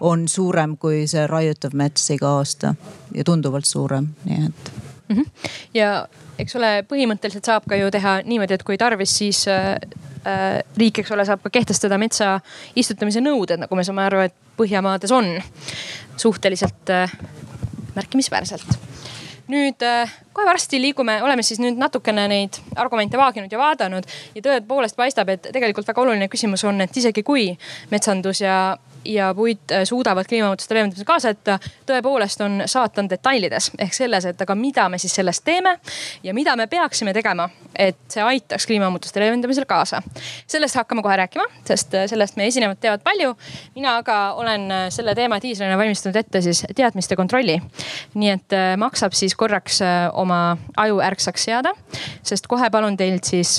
on suurem kui see raiutav mets iga aasta ja tunduvalt suurem, nii et mm. -hmm. ja eks ole, põhimõtteliselt saab ka ju teha niimoodi, et kui tarvis, siis äh, äh, riik, eks ole, saab ka kehtestada metsa istutamise nõuded, nagu me saame aru, et Põhjamaades on suhteliselt äh, märkimisväärselt nüüd äh, kohe varsti liigume, oleme siis nüüd natukene neid argumente vaaginud ja vaadanud ja tõepoolest paistab, et tegelikult väga oluline küsimus on, et isegi kui metsandus ja ja puit äh, suudavad kliimamuutuste leevendamisel kaasa aidata, tõepoolest on saatan detailides ehk selles, et aga mida me siis sellest teeme ja mida me peaksime tegema, et see aitaks kliimamuutuste leevendamisel kaasa. sellest hakkame kohe rääkima, sest äh, sellest meie esinevad teavad palju. mina aga olen äh, selle teema tiislina valmistanud ette siis teadmiste kontrolli. nii et maksab siis korraks oma aju ärksaks seada, sest kohe palun teilt siis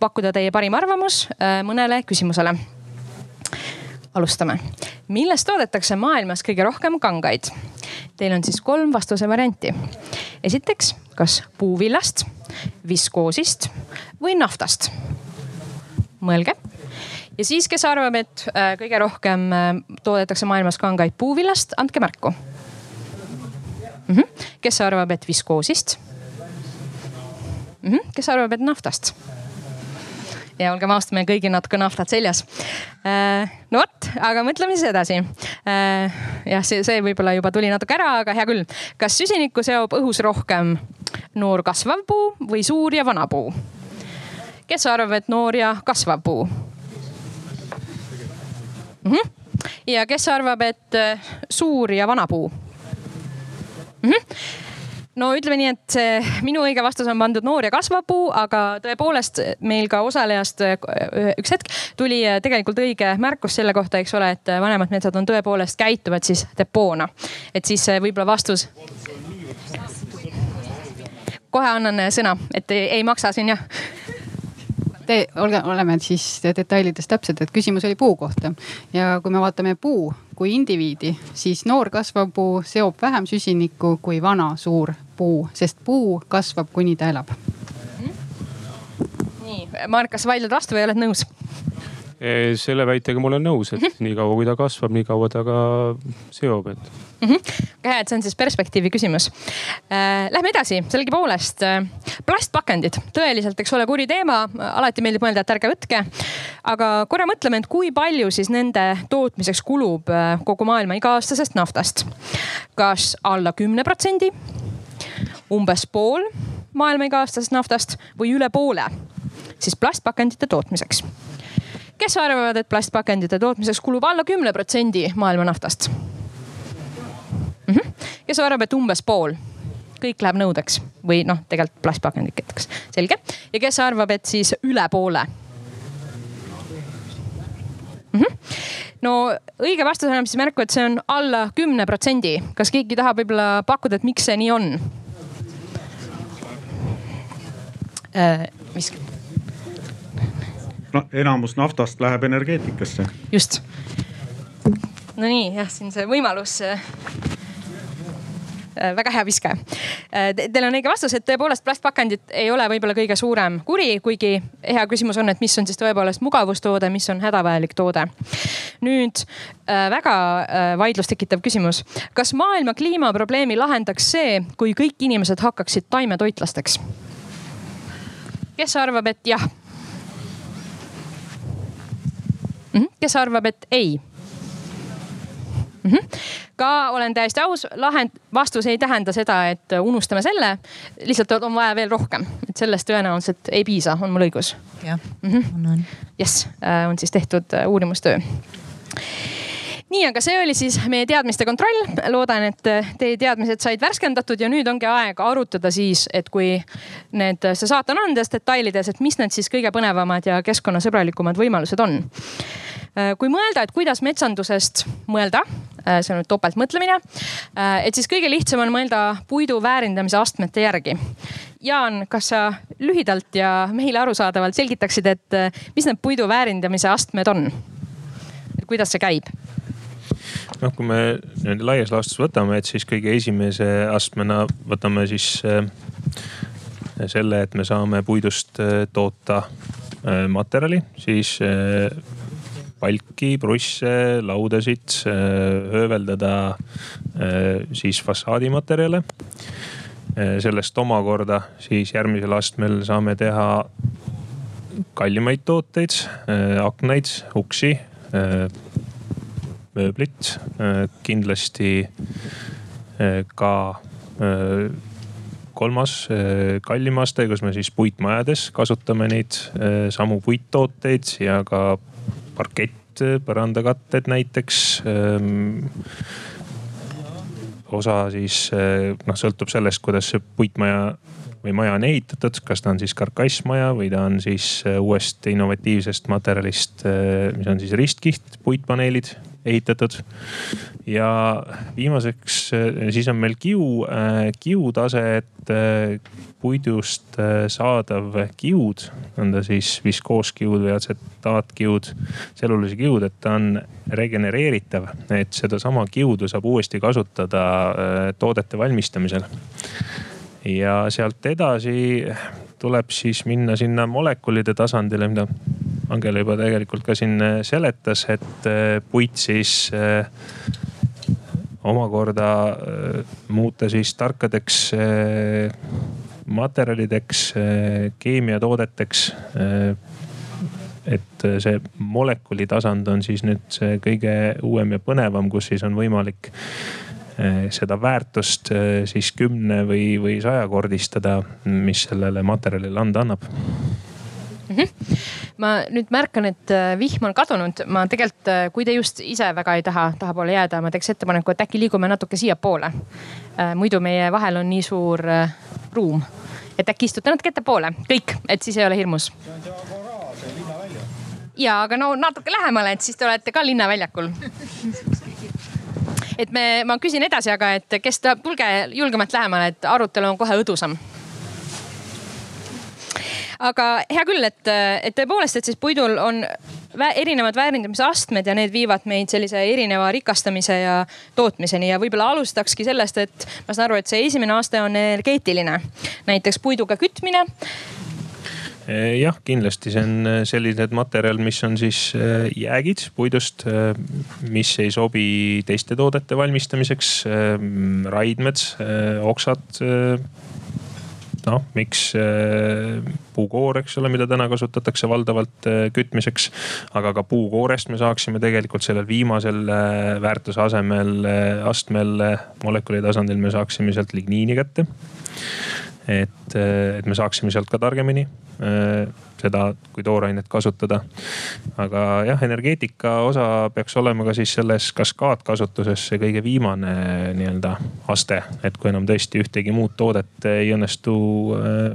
pakkuda teie parim arvamus mõnele küsimusele alustame. millest toodetakse maailmas kõige rohkem kangaid? Teil on siis kolm vastuse varianti. esiteks, kas puuvillast, viskoosist või naftast? mõelge. ja siis, kes arvab, et äh, kõige rohkem äh, toodetakse maailmas kangaid puuvillast, andke märku mm. -hmm. kes arvab, et viskoosist mm? -hmm. kes arvab, et naftast? Ja olgem ausad, meil kõigil natuke naftad seljas. Äh, no vot, aga mõtleme siis edasi. Äh, jah, see, see võib-olla juba tuli natuke ära, aga hea küll. kas süsinikku seob õhus rohkem noor kasvav puu või suur ja vana puu? kes arvab, et noor ja kasvav puu mm? -hmm. ja kes arvab, et äh, suur ja vana puu mm? -hmm no ütleme nii, et minu õige vastus on pandud noor ja kasvav puu, aga tõepoolest meil ka osalejast üks hetk tuli tegelikult õige märkus selle kohta, eks ole, et vanemad metsad on tõepoolest käituvad siis depoona. et siis võib-olla vastus. kohe annan sõna, et ei, ei maksa siin jah Te, olge, oleme siis detailides täpsed, et küsimus oli puu kohta ja kui me vaatame puu kui indiviidi, siis noor kasvav puu seob vähem süsinikku kui vana suur puu, sest puu kasvab, kuni ta elab. nii, Marek, kas vaidled vastu või oled nõus? Selle väitega ma olen nõus, et mm -hmm. niikaua kui ta kasvab, nii kaua ta ka seob, et mm. -hmm. hea, et see on siis perspektiivi küsimus äh,. Lähme edasi, sellegipoolest äh, plastpakendid, tõeliselt, eks ole, kuri teema, alati meeldib mõelda, et ärge võtke. aga korra mõtleme, et kui palju siis nende tootmiseks kulub äh, kogu maailma iga-aastasest naftast. kas alla kümne protsendi? umbes pool maailma iga-aastasest naftast või üle poole siis plastpakendite tootmiseks. Kes arvavad, et plastpakendite tootmiseks kulub alla kümne protsendi maailma naftast mm? -hmm. kes arvab, et umbes pool? kõik läheb nõudeks või noh, tegelikult plastpakenditeks, selge. ja kes arvab, et siis üle poole mm? -hmm. no õige vastus annab siis märku, et see on alla kümne protsendi. kas keegi tahab võib-olla pakkuda, et miks see nii on? äh,. mis? Enamus naftast läheb energeetikasse. just. Nonii jah, siin see võimalus äh, Äh, väga hea viske. Äh, teil on õige vastus, et tõepoolest plastpakendid ei ole võib-olla kõige suurem kuri, kuigi hea küsimus on, et mis on siis tõepoolest mugavustoode, mis on hädavajalik toode. nüüd väga vaidlust tekitav küsimus. kas maailma kliimaprobleemi lahendaks see, kui kõik inimesed hakkaksid taimetoitlasteks? kes arvab, et jah? Kes arvab, et ei? mm. -hmm. ka olen täiesti aus, lahend, vastus ei tähenda seda, et unustame selle. lihtsalt on vaja veel rohkem, et sellest tõenäoliselt ei piisa, on mul õigus? jah -hmm. on. jess, on siis tehtud äh, uurimustöö nii, aga see oli siis meie teadmiste kontroll. loodan, et äh, teie teadmised said värskendatud ja nüüd ongi aeg arutada siis, et kui need, see saate on andes detailides, et mis need siis kõige põnevamad ja keskkonnasõbralikumad võimalused on. kui mõelda, et kuidas metsandusest mõelda Äh, see on nüüd topeltmõtlemine. Äh, et siis kõige lihtsam on mõelda puidu väärindamise astmete järgi. Jaan, kas sa lühidalt ja meile arusaadavalt selgitaksid, et äh, mis need puidu väärindamise astmed on? kuidas see käib? Noh, kui me nii-öelda laias laastus võtame, et siis kõige esimese astmena võtame siis selle, et me saame puidust toota materjali, siis palki, prusse, laudasid, hööveldada siis fassaadimaterjale. sellest omakorda siis järgmisel astmel saame teha kallimaid tooteid, aknaid, uksi, mööblit, kindlasti ka kolmas kallim aste, kus me siis puitmajades kasutame neid samu puittooteid ja ka parkett, põrandakatted näiteks ähm, osa siis äh, noh, sõltub sellest, kuidas see puitmaja või maja on ehitatud, kas ta on siis karkassmaja või ta on siis äh, uuest innovatiivsest materjalist, äh, mis on siis ristkiht, puitpaneelid ehitatud. ja viimaseks, siis on meil kiu, kiutase, et puidust saadav kiud, on ta siis viskooskiud või atsetaatkiud, tselluloosikiud, et ta on regenereeritav, et sedasama kiudu saab uuesti kasutada toodete valmistamisel ja sealt edasi tuleb siis minna sinna molekulide tasandile, mida Angela juba tegelikult ka siin äh, seletas, et äh, puit siis äh, omakorda muuta siis tarkadeks materjalideks, keemiatoodeteks. et see molekuli tasand on siis nüüd see kõige uuem ja põnevam, kus siis on võimalik seda väärtust siis kümne või, või sajakordistada, mis sellele materjalile anda annab mm. -hmm. ma nüüd märkan, et äh, vihm on kadunud, ma tegelikult, äh, kui te just ise väga ei taha, tahapoole jääda, ma teeks ettepaneku, et äkki liigume natuke siiapoole. Äh, muidu meie vahel on nii suur ruum, et äkki istute natuke ettepoole, kõik, et siis ei ole hirmus. ja, aga no natuke lähemale, et siis te olete ka linnaväljakul et me, ma küsin edasi, aga et kes tahab, tulge julgemalt lähemale, et arutelu on kohe õdusam aga hea küll, et, et tõepoolest, et siis puidul on erinevad väärindamise astmed ja need viivad meid sellise erineva rikastamise ja tootmiseni ja võib-olla alustakski sellest, et ma saan aru, et see esimene aste on energeetiline, näiteks puiduga kütmine eh, jah, kindlasti see on eh, selline materjal, mis on siis eh, jäägid puidust, mis ei sobi teiste toodete valmistamiseks. raidmed, oksad noh, miks äh, puukoor, eks ole, mida täna kasutatakse valdavalt äh, kütmiseks. aga ka puukoorest me saaksime tegelikult sellel viimasel äh, väärtuse asemel, astmel, molekuli tasandil me saaksime sealt ligniini kätte et, et me saaksime sealt ka targemini seda kui toorainet kasutada. aga jah, energeetika osa peaks olema ka siis selles kaskaadkasutuses see kõige viimane nii-öelda aste. et kui enam tõesti ühtegi muud toodet ei õnnestu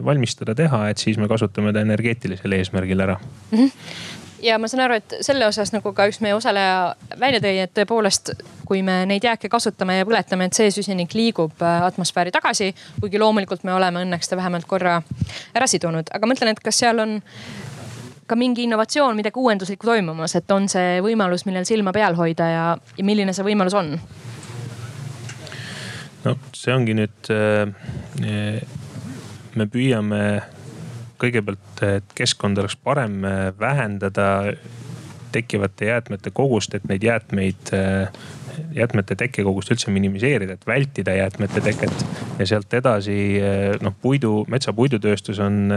valmistada, teha, et siis me kasutame ta energeetilisel eesmärgil ära mm. -hmm ja ma saan aru, et selle osas nagu ka üks meie osaleja välja tõi, et tõepoolest, kui me neid jääke kasutame ja põletame, et see süsinik liigub äh, atmosfääri tagasi. kuigi loomulikult me oleme õnneks ta vähemalt korra ära sidunud, aga mõtlen, et kas seal on ka mingi innovatsioon, midagi uuenduslikku toimumas, et on see võimalus, millel silma peal hoida ja, ja milline see võimalus on? no see ongi nüüd, äh, me püüame kõigepealt, et keskkond oleks parem, vähendada tekkivate jäätmete kogust, et neid jäätmeid, jäätmete tekkekogust üldse minimiseerida, et vältida jäätmete teket. ja sealt edasi noh, puidu, metsapuidutööstus on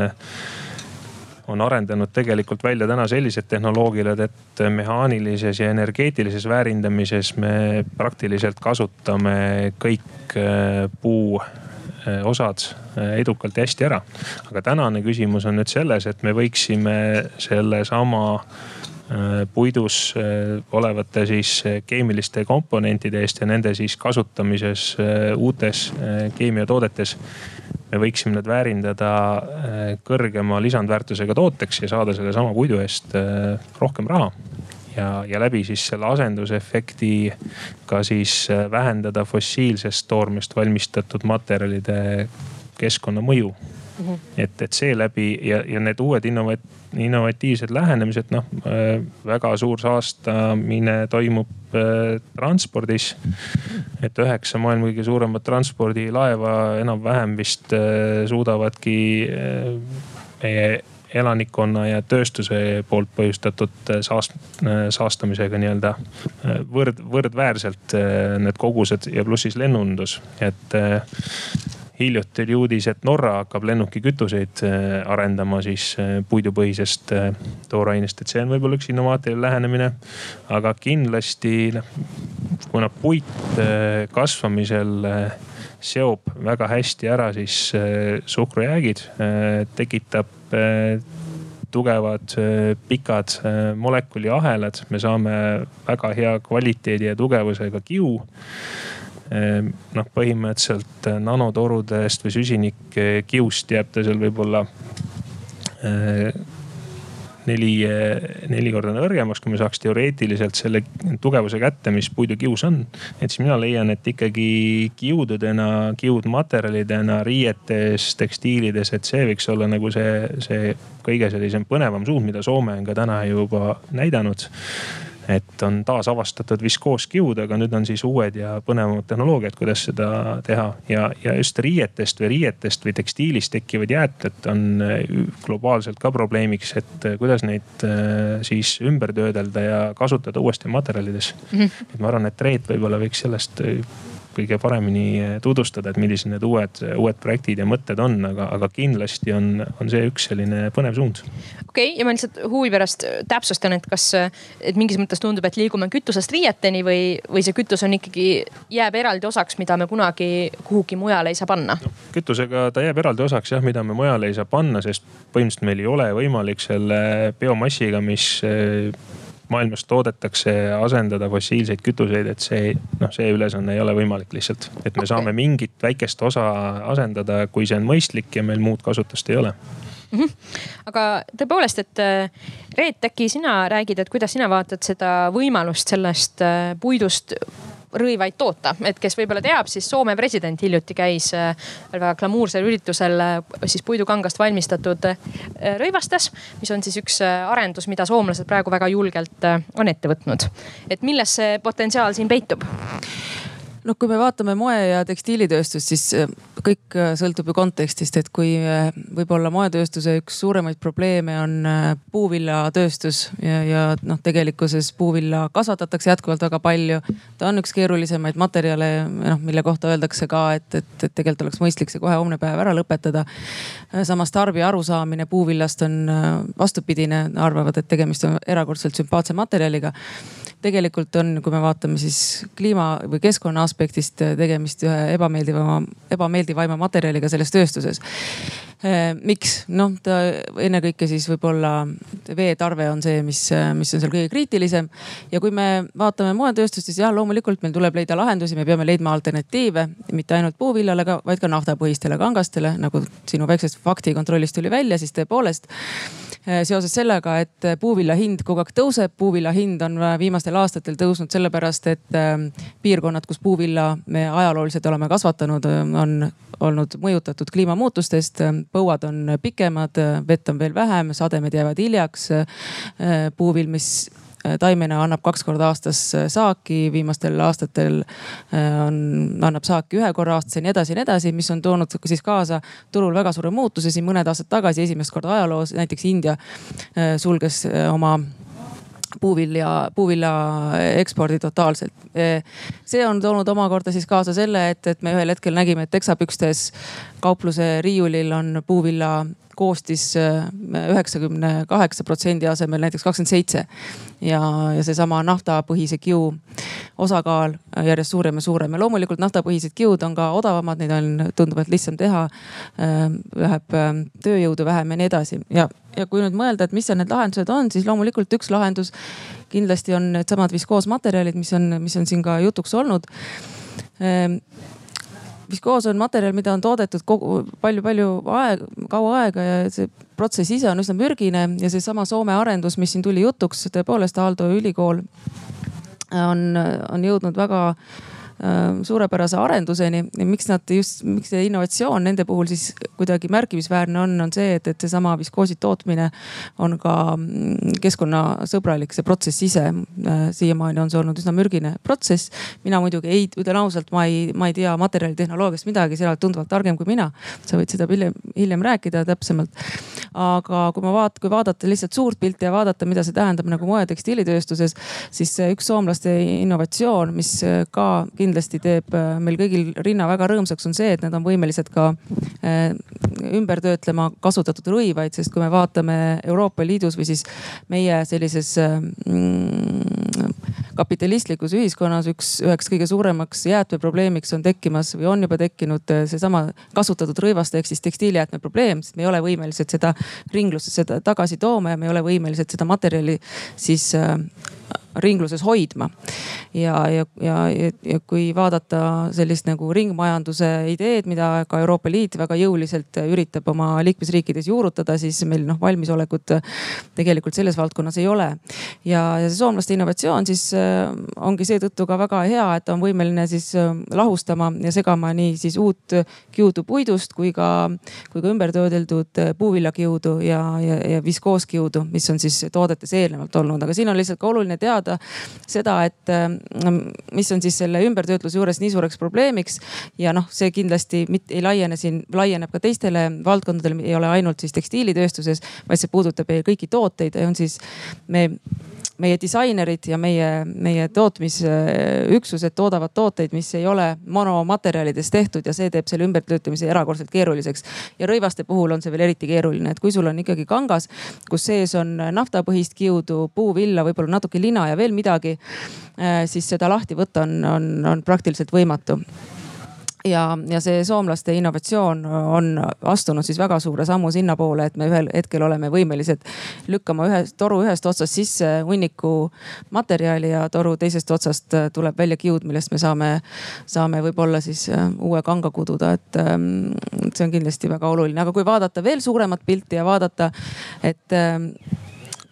on arendanud tegelikult välja täna sellised tehnoloogiad, et mehaanilises ja energeetilises väärindamises me praktiliselt kasutame kõik puu osad eh, edukalt ja hästi ära. aga tänane küsimus on nüüd selles, et me võiksime sellesama eh, puidus olevate siis keemiliste komponentide eest ja nende siis kasutamises uutes keemiatoodetes. me võiksime need väärindada kõrgema lisandväärtusega tooteks ja saada sellesama puidu eest rohkem raha ja, ja läbi siis selle asendusefekti ka siis äh, vähendada fossiilsest toormest valmistatud materjalide keskkonnamõju mm. -hmm. et, et seeläbi ja, ja need uued innovat, innovatiivsed lähenemised, noh äh, väga suur saastamine toimub äh, transpordis. et üheksa maailma kõige suuremat transpordilaeva enam-vähem vist äh, suudavadki äh, meie elanikkonna ja tööstuse poolt põhjustatud äh, saast-, äh, saastamisega nii-öelda äh, võrd-, võrdväärselt need kogused ja pluss siis lennundus, et hiljuti oli uudis, et Norra hakkab lennukikütuseid arendama siis puidupõhisest toorainest, et see on võib-olla üks innovaatiline lähenemine. aga kindlasti noh, kuna puit kasvamisel seob väga hästi ära siis suhkrujäägid, tekitab tugevad pikad molekuliahelad, me saame väga hea kvaliteedi ja tugevusega kiu. Noh, põhimõtteliselt nanotorudest või süsinikkiust jääb ta seal võib-olla neli, neli korda nõrgemaks, kui me saaks teoreetiliselt selle tugevuse kätte, mis puidukius on. et siis mina leian, et ikkagi kiududena, kiudmaterjalidena riietes, tekstiilides, et see võiks olla nagu see, see kõige sellisem põnevam suund, mida Soome on ka täna juba näidanud et on taasavastatud viskooskiud, aga nüüd on siis uued ja põnevamad tehnoloogiad, kuidas seda teha. ja, ja just riietest või riietest või tekstiilist tekkivad jäätmed on globaalselt ka probleemiks, et kuidas neid äh, siis ümber töödelda ja kasutada uuesti materjalides mm. -hmm. et ma arvan, et Reet võib-olla võiks sellest kõige paremini eh, tutvustada, et millised need uued, uued projektid ja mõtted on, aga, aga kindlasti on, on see üks selline põnev suund. okei okay,, ja ma lihtsalt huvi pärast täpsustan, et kas, et mingis mõttes tundub, et liigume kütusest riieteni või, või see kütus on ikkagi, jääb eraldi osaks, mida me kunagi kuhugi mujale ei saa panna no,? kütusega ta jääb eraldi osaks jah, mida me mujale ei saa panna, sest põhimõtteliselt meil ei ole võimalik selle biomassiga, mis eh, maailmas toodetakse, asendada fossiilseid kütuseid, et see noh, see ülesanne ei ole võimalik lihtsalt. et me saame mingit väikest osa asendada, kui see on mõistlik ja meil muud kasutust ei ole mm. -hmm. aga tõepoolest, et äh, Reet, äkki sina räägid, et kuidas sina vaatad seda võimalust sellest äh, puidust rõivaid toota, et kes võib-olla teab, siis Soome president hiljuti käis äh, väga glamuursel üritusel äh, siis puidukangast valmistatud äh, rõivastes, mis on siis üks arendus, mida soomlased praegu väga julgelt on ette võtnud. et milles see potentsiaal siin peitub? Noh, kui me vaatame moe- ja tekstiilitööstust, siis äh, kõik äh, sõltub ju kontekstist, et kui äh, võib-olla moetööstuse üks suuremaid probleeme on puuviljatööstus ja, ja noh, tegelikkuses puuvilla kasvatatakse jätkuvalt väga palju. ta on üks keerulisemaid materjale, noh mille kohta öeldakse ka, et, et, et tegelikult oleks mõistlik see kohe homne päev ära lõpetada. samas tarbija arusaamine puuvillast on vastupidine, arvavad, et tegemist on erakordselt sümpaatse materjaliga tegelikult on, kui me vaatame siis kliima või keskkonna aspektist tegemist ühe ebameeldivama, ebameeldivaima materjaliga selles tööstuses. Eh, miks? noh, ta ennekõike siis võib-olla veetarve on see, mis, mis on seal kõige kriitilisem. ja kui me vaatame moetööstust, siis jah, loomulikult meil tuleb leida lahendusi, me peame leidma alternatiive mitte ainult puuviljale, vaid ka naftapõhistele kangastele, nagu sinu väiksest faktikontrollist tuli välja, siis tõepoolest seoses sellega, et puuvilja hind kogu aeg tõuseb. puuvilja hind on viimastel aastatel tõusnud sellepärast, et eh, piirkonnad, kus puuvilla me ajalooliselt oleme kasvatanud, eh, on olnud mõjutatud kliimamuutustest. põuad on pikemad, vett on veel vähem, sademed jäävad hiljaks. puuvill, mis Äh, taimena annab kaks korda aastas äh, saaki, viimastel aastatel äh, on, annab saaki ühe korra aastas ja nii edasi ja nii edasi, mis on toonud siis kaasa turul väga suure muutuse. siin mõned aastad tagasi esimest korda ajaloos näiteks India sulges oma puuvilja, puuvilja ekspordi totaalselt. see on toonud omakorda siis kaasa selle, et, et me ühel hetkel nägime, et teksapükstes kaupluse riiulil on puuvilla koostis äh, üheksakümne kaheksa protsendi asemel näiteks kakskümmend seitse. ja, ja seesama naftapõhise kiu osakaal järjest suurem ja suurem ja loomulikult naftapõhised kiud on ka odavamad, neid on tunduvalt lihtsam teha. Äh, läheb äh, tööjõudu vähem ja nii edasi ja, ja kui nüüd mõelda, et mis seal need lahendused on, siis loomulikult üks lahendus kindlasti on needsamad viskoosmaterjalid, mis on, mis on siin ka jutuks olnud viskoos on materjal, mida on toodetud kogu palju-palju aeg, kaua aega ja see protsess ise on üsna mürgine ja seesama Soome arendus, mis siin tuli jutuks, tõepoolest Aalto ülikool on, on jõudnud väga suurepärase arenduseni. miks nad just, miks see innovatsioon nende puhul siis kuidagi märkimisväärne on, on see, et, et seesama viskoosi tootmine on ka mm, keskkonnasõbralik, see protsess ise. Äh, siiamaani on see olnud üsna mürgine protsess. mina muidugi ei, ütlen ausalt, ma ei, ma ei tea materjalitehnoloogiast midagi, sina oled tunduvalt targem kui mina. sa võid seda hiljem, hiljem rääkida täpsemalt. aga kui ma vaat-, kui vaadata lihtsalt suurt pilti ja vaadata, mida see tähendab nagu moe- ja tekstiilitööstuses, siis üks soomlaste innovatsioon, mis ka kindlasti kindlasti teeb äh, meil kõigil rinna väga rõõmsaks, on see, et nad on võimelised ka äh, ümber töötlema kasutatud rõivaid, sest kui me vaatame Euroopa Liidus või siis meie sellises mm, kapitalistlikus ühiskonnas üks, üheks kõige suuremaks jäätmeprobleemiks on tekkimas või on juba tekkinud äh, seesama kasutatud rõivaste ehk siis tekstiilijäätme probleem, sest me ei ole võimelised seda ringlusse seda tagasi tooma ja me ei ole võimelised seda materjali siis ringluses hoidma. ja, ja, ja, ja kui vaadata sellist nagu ringmajanduse ideed, mida ka Euroopa Liit väga jõuliselt üritab oma liikmesriikides juurutada, siis meil noh valmisolekut tegelikult selles valdkonnas ei ole. ja, ja see soomlaste innovatsioon siis äh, ongi seetõttu ka väga hea, et on võimeline siis äh, lahustama ja segama nii siis uut kiudu puidust kui ka, kui ka ümbertöödeldud puuviljakiudu ja, ja, ja viskooskiudu, mis on siis toodetes eelnevalt olnud, aga siin on lihtsalt ka oluline teada seda, et äh, mis on siis selle ümbertöötluse juures nii suureks probleemiks. ja noh, see kindlasti mitte ei laiene siin, laieneb ka teistele valdkondadele, ei ole ainult siis tekstiilitööstuses, vaid see puudutab kõiki tooteid on siis me meie disainerid ja meie, meie tootmisüksused toodavad tooteid, mis ei ole monomaterjalidest tehtud ja see teeb selle ümbertöötamise erakordselt keeruliseks. ja rõivaste puhul on see veel eriti keeruline, et kui sul on ikkagi kangas, kus sees on naftapõhist kiudu, puuvilla, võib-olla natuke lina ja veel midagi, eh, siis seda lahti võtta on, on, on praktiliselt võimatu ja, ja see soomlaste innovatsioon on astunud siis väga suure sammu sinnapoole, et me ühel hetkel oleme võimelised lükkama ühe toru ühest otsast sisse hunniku materjali ja toru teisest otsast tuleb välja kiud, millest me saame, saame võib-olla siis äh, uue kanga kududa, et ähm, see on kindlasti väga oluline, aga kui vaadata veel suuremat pilti ja vaadata, et ähm,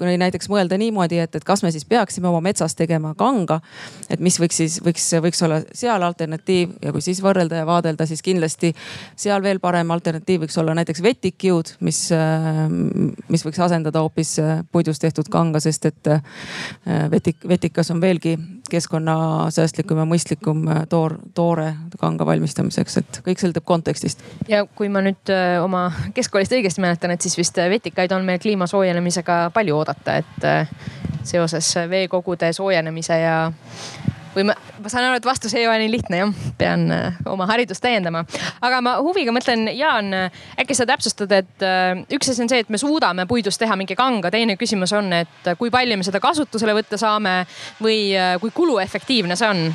kui näiteks mõelda niimoodi, et, et kas me siis peaksime oma metsas tegema kanga. et mis võiks siis, võiks, võiks olla seal alternatiiv ja kui siis võrrelda ja vaadelda, siis kindlasti seal veel parem alternatiiv võiks olla näiteks vetikkiud, mis, mis võiks asendada hoopis puidust tehtud kanga, sest et äh, vetik, vetikas on veelgi keskkonnasäästlikum ja mõistlikum toor, toore kanga valmistamiseks, et kõik sõltub kontekstist. ja kui ma nüüd äh, oma keskkoolist õigesti mäletan, et siis vist vetikaid on meil kliima soojenemisega palju oodata oodata, et äh, seoses veekogude soojenemise ja või ma, ma saan aru, et vastus ei ole nii lihtne jah, pean äh, oma haridust täiendama. aga ma huviga mõtlen, Jaan, äkki sa täpsustad, et äh, üks asi on see, et me suudame puidust teha mingi kanga, teine küsimus on, et kui palju me seda kasutusele võtta saame või kui kuluefektiivne see on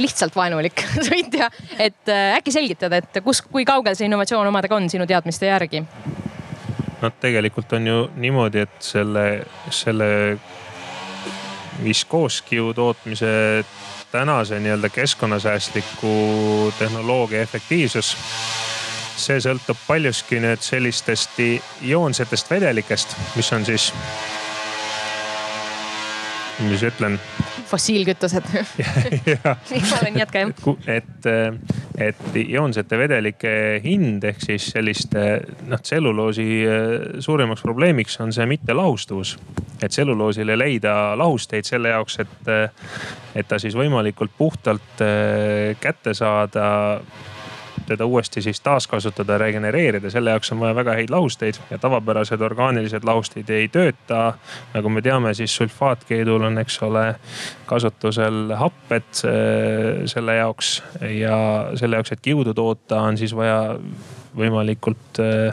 lihtsalt vaenulik sõitja, et äkki selgitad, et kus, kui kaugel see innovatsioon omadega on sinu teadmiste järgi? Noh, tegelikult on ju niimoodi, et selle, selle viskooskiu tootmise tänase nii-öelda keskkonnasäästliku tehnoloogia efektiivsus. see sõltub paljuski nüüd sellistest ioonsetest vedelikest, mis on siis, mis ütlen fossiilkütused palun jätka jah. et, et ioonsete vedelike hind ehk siis selliste noh, tselluloosi eh, suurimaks probleemiks on see mittelahustuvus. et tselluloosile leida lahusteid selle jaoks, et, eh, et ta siis võimalikult puhtalt eh, kätte saada teda uuesti siis taaskasutada, regenereerida, selle jaoks on vaja väga häid lahusteid ja tavapärased orgaanilised lahustid ei tööta. nagu me teame, siis sulfaatkeedul on, eks ole, kasutusel happed äh, selle jaoks ja selle jaoks, et kiudu toota, on siis vaja võimalikult Eh,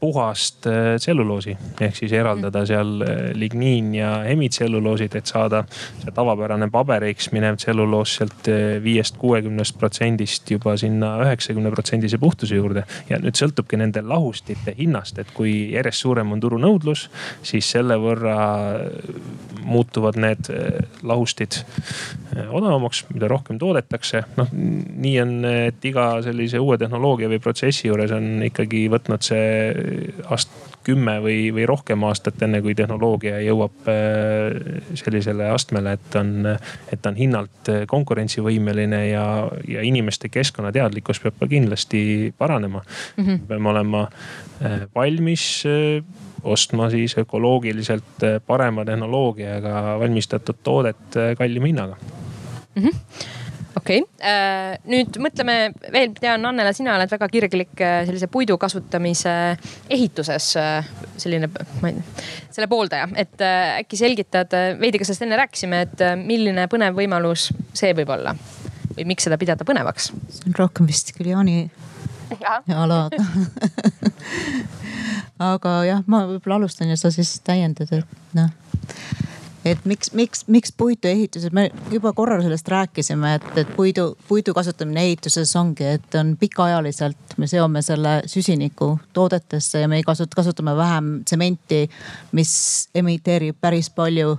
puhast eh, tselluloosi ehk siis eraldada seal eh, ligniin ja hemitselluloosid, et saada see tavapärane paberiks minev tselluloos sealt viiest, kuuekümnest protsendist juba sinna üheksakümne protsendise puhtuse juurde. ja nüüd sõltubki nende lahustite hinnast, et kui järjest suurem on turunõudlus, siis selle võrra muutuvad need lahustid odavamaks, mida rohkem toodetakse. noh, nii on, et iga sellise uue tehnoloogia või protsessi juures on ikkagi võtnud see aast-, kümme või, või rohkem aastat, enne kui tehnoloogia jõuab äh, sellisele astmele, et on, et ta on hinnalt konkurentsivõimeline ja, ja inimeste keskkonnateadlikkus peab ka kindlasti paranema mm. -hmm. peame olema äh, valmis äh, ostma siis ökoloogiliselt parema tehnoloogiaga valmistatud toodet kallima hinnaga mm. -hmm okei. Okay., äh, nüüd mõtleme veel, tean, Annela, sina oled väga kirglik äh, sellise puidu kasutamise ehituses äh, selline, ma ei tea, selle pooldaja, et äkki selgitad veidi, ka sellest enne rääkisime, et milline põnev võimalus see võib olla? Või miks seda pidada põnevaks? see on rohkem vist küll Jaani ala aga jah, ma võib-olla alustan ja sa siis täiendad, et noh et miks, miks, miks puiduehitused, me juba korra sellest rääkisime, et, et puidu, puidu kasutamine ehituses ongi, et on pikaajaliselt, me seome selle süsiniku toodetesse ja me ei kasuta, kasutame vähem tsementi, mis emiteerib päris palju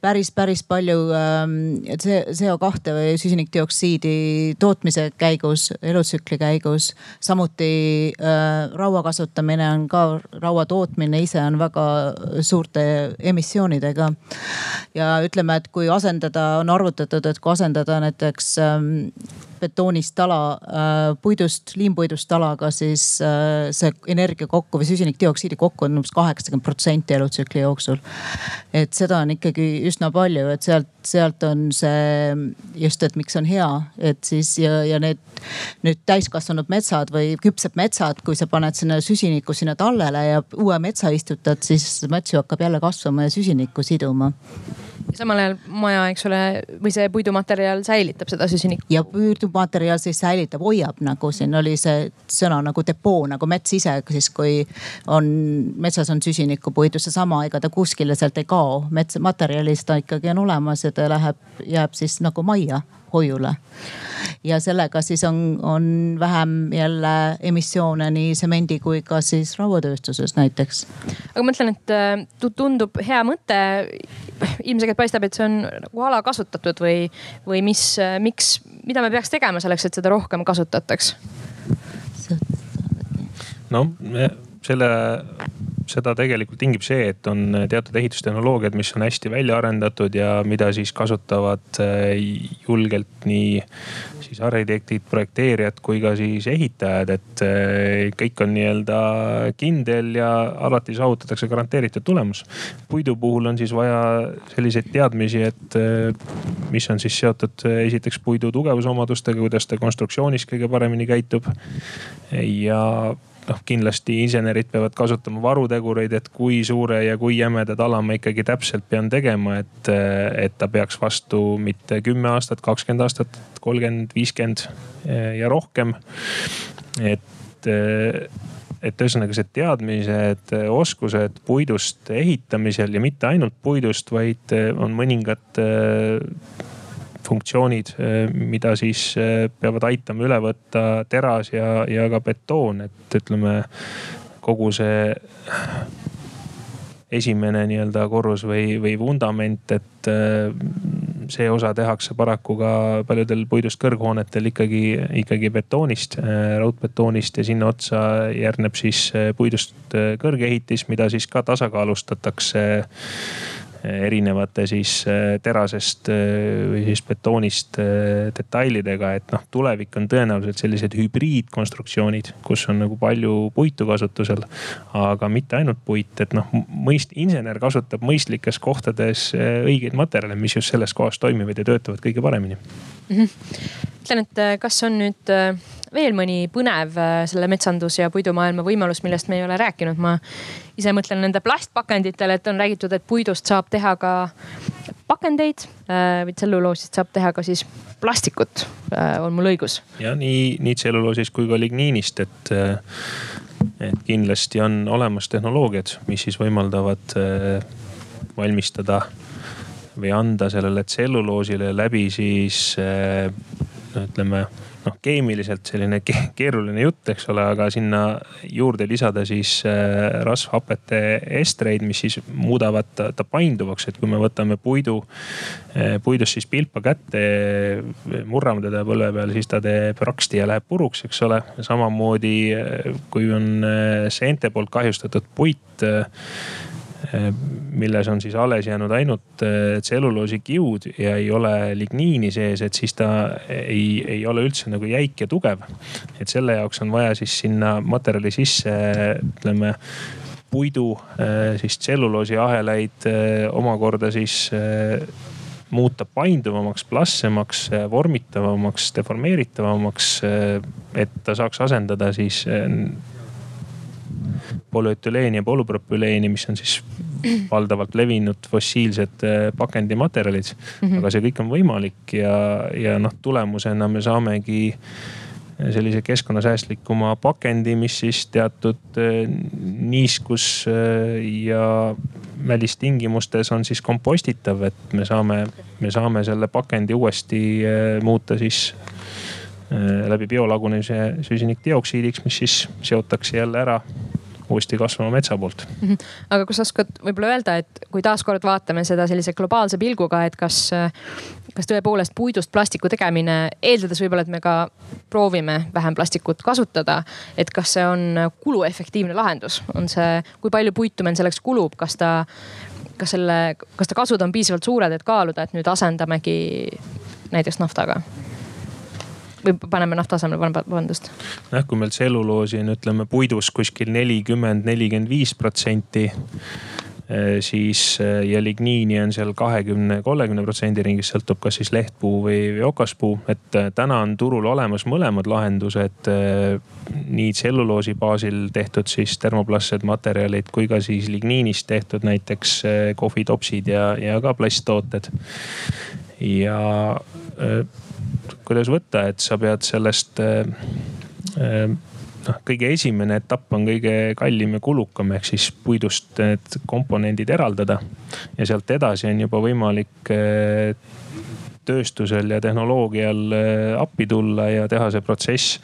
päris, päris palju ähm, CO2 või süsinikdioksiidi tootmise käigus, elutsükli käigus. samuti äh, raua kasutamine on ka, raua tootmine ise on väga suurte emissioonidega. ja ütleme, et kui asendada, on arvutatud, et kui asendada näiteks ähm, betoonist tala äh, puidust, liimpuidust talaga, siis äh, see energia kokku või süsinikdioksiidi kokku on umbes kaheksakümmend protsenti elutsükli jooksul. et seda on ikkagi üsna palju, et sealt, sealt on see just, et miks on hea, et siis ja, ja need nüüd täiskasvanud metsad või küpsed metsad, kui sa paned sinna süsinikku sinna tallele ja uue metsa istutad, siis mets ju hakkab jälle kasvama ja süsinikku siduma samal ajal maja, eks ole, või see puidumaterjal säilitab seda süsinikku. ja puidumaterjal siis säilitab, hoiab nagu siin oli see sõna nagu depoo nagu mets ise, siis kui on metsas on süsinikku puidus seesama, ega ta kuskile sealt ei kao. mets, materjalis ta ikkagi on olemas ja ta läheb, jääb siis nagu majja hoiule. ja sellega siis on, on vähem jälle emissioone nii semendi kui ka siis rauatööstuses näiteks. aga ma mõtlen, et äh, tundub hea mõte. ilmselgelt paistab, et see on nagu alakasutatud või, või mis, äh, miks, mida me peaks tegema selleks, et seda rohkem kasutataks? no selle seda tegelikult tingib see, et on teatud ehitustehnoloogiad, mis on hästi välja arendatud ja mida siis kasutavad äh, julgelt nii siis arhitektid, projekteerijad kui ka siis ehitajad, et äh, kõik on nii-öelda kindel ja alati saavutatakse garanteeritud tulemus. puidu puhul on siis vaja selliseid teadmisi, et äh, mis on siis seotud esiteks puidu tugevusomadustega, kuidas ta konstruktsioonis kõige paremini käitub ja noh, kindlasti insenerid peavad kasutama varutegureid, et kui suure ja kui jämeda tala ma ikkagi täpselt pean tegema, et, et ta peaks vastu mitte kümme aastat, kakskümmend aastat, kolmkümmend, viiskümmend ja rohkem. et et ühesõnaga see teadmised, oskused puidust ehitamisel ja mitte ainult puidust, vaid on mõningad funktsioonid, eh, mida siis eh, peavad aitama üle võtta teras ja, ja ka betoon, et ütleme kogu see esimene nii-öelda korrus või, või vundament, et eh, see osa tehakse paraku ka paljudel puidust kõrghoonetel ikkagi, ikkagi betoonist, raudbetoonist ja sinna otsa järgneb siis puidust kõrgehitis, mida siis ka tasakaalustatakse erinevate siis äh, terasest äh, või siis betoonist äh, detailidega, et noh, tulevik on tõenäoliselt sellised hübriidkonstruktsioonid, kus on nagu palju puitu kasutusel. aga mitte ainult puit, et noh, mõist-, insener kasutab mõistlikes kohtades õigeid materjale, mis just selles kohas toimivad ja töötavad kõige paremini mm. -hmm. ütlen, et kas on nüüd veel mõni põnev äh, selle metsandus ja puidumaailma võimalus, millest me ei ole rääkinud. ma ise mõtlen nende plastpakenditele, et on räägitud, et puidust saab teha ka pakendeid äh, või tselluloosist saab teha ka siis plastikut. Äh, on mul õigus? ja nii, nii tselluloosist kui ka ligniinist, et, et kindlasti on olemas tehnoloogiad, mis siis võimaldavad valmistada või anda sellele tselluloosile läbi siis ütleme noh, keemiliselt selline keeruline jutt, eks ole, aga sinna juurde lisada siis äh, rasvhapete estreid, mis siis muudavad ta, ta painduvaks, et kui me võtame puidu, äh, puidust siis pilpa kätte, murrame teda põlve peal, siis ta teeb raksti ja läheb puruks, eks ole. samamoodi äh, kui on seente poolt kahjustatud puit milles on siis alles jäänud ainult eh, tselluloosikihud ja ei ole ligniini sees, et siis ta ei, ei ole üldse nagu jäik ja tugev. et selle jaoks on vaja siis sinna materjali sisse, ütleme puidu eh, siis tselluloosiahelaid omakorda siis muuta painduvamaks, plassemaks, vormitavamaks, deformeeritavamaks. et ta saaks asendada siis polüetüleeni ja polüpropüleeni, mis on siis valdavalt levinud fossiilsed äh, pakendimaterjalid mm. -hmm. aga see kõik on võimalik ja, ja noh, tulemusena me saamegi sellise keskkonnasäästlikuma pakendi, mis siis teatud äh, niiskus äh, ja välistingimustes on siis kompostitav, et me saame, me saame selle pakendi uuesti muuta siis läbi biolagunemise süsinikdioksiidiks, mis siis seotakse jälle ära uuesti kasvama metsa poolt mm. -hmm. aga kas oskad võib-olla öelda, et kui taaskord vaatame seda sellise globaalse pilguga, et kas, kas tõepoolest puidust plastiku tegemine, eeldades võib-olla, et me ka proovime vähem plastikut kasutada. et kas see on kuluefektiivne lahendus, on see, kui palju puitu meil selleks kulub, kas ta, kas selle, kas ta kasud on piisavalt suured, et kaaluda, et nüüd asendamegi näiteks naftaga? Või paneme nafta asemele, vabandust. jah, kui meil tselluloosi on, ütleme puidus kuskil nelikümmend, nelikümmend viis protsenti eh, siis eh, ja ligniini on seal kahekümne, kolmekümne protsendi ringis, sõltub kas siis lehtpuu või, või okaspuu. et eh, täna on turul olemas mõlemad lahendused. nii tselluloosi baasil tehtud siis termoplastsed materjalid kui ka siis ligniinist tehtud näiteks kohvitopsid ja, ja ka plasttooted. ja kuidas võtta, et sa pead sellest äh, äh, noh, kõige esimene etapp on kõige kallim ja kulukam, ehk siis puidust need komponendid eraldada. ja sealt edasi on juba võimalik äh, tööstusel ja tehnoloogial appi tulla ja teha see protsess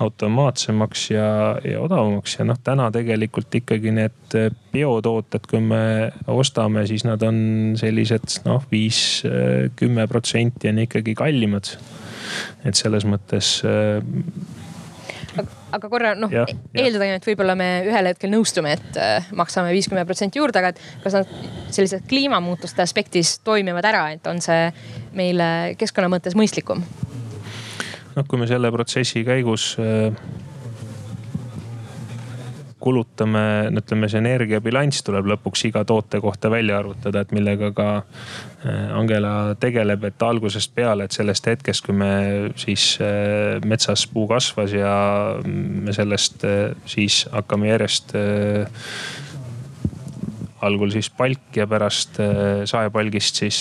automaatsemaks ja, ja odavamaks. ja noh, täna tegelikult ikkagi need biotooted, kui me ostame, siis nad on sellised noh, viis, kümme protsenti on ikkagi kallimad et selles mõttes äh, aga korra noh, eeldada, et võib-olla me ühel hetkel nõustume, et äh, maksame viiskümmend protsenti juurde, aga et kas nad sellised kliimamuutuste aspektis toimivad ära, et on see meile keskkonna mõttes mõistlikum? noh, kui me selle protsessi käigus äh, kulutame, ütleme see energiabilanss tuleb lõpuks iga toote kohta välja arvutada, et millega ka äh, Angela tegeleb, et algusest peale, et sellest hetkest, kui me siis äh, metsas puu kasvas ja me sellest äh, siis hakkame järjest algul siis palk ja pärast saepalgist siis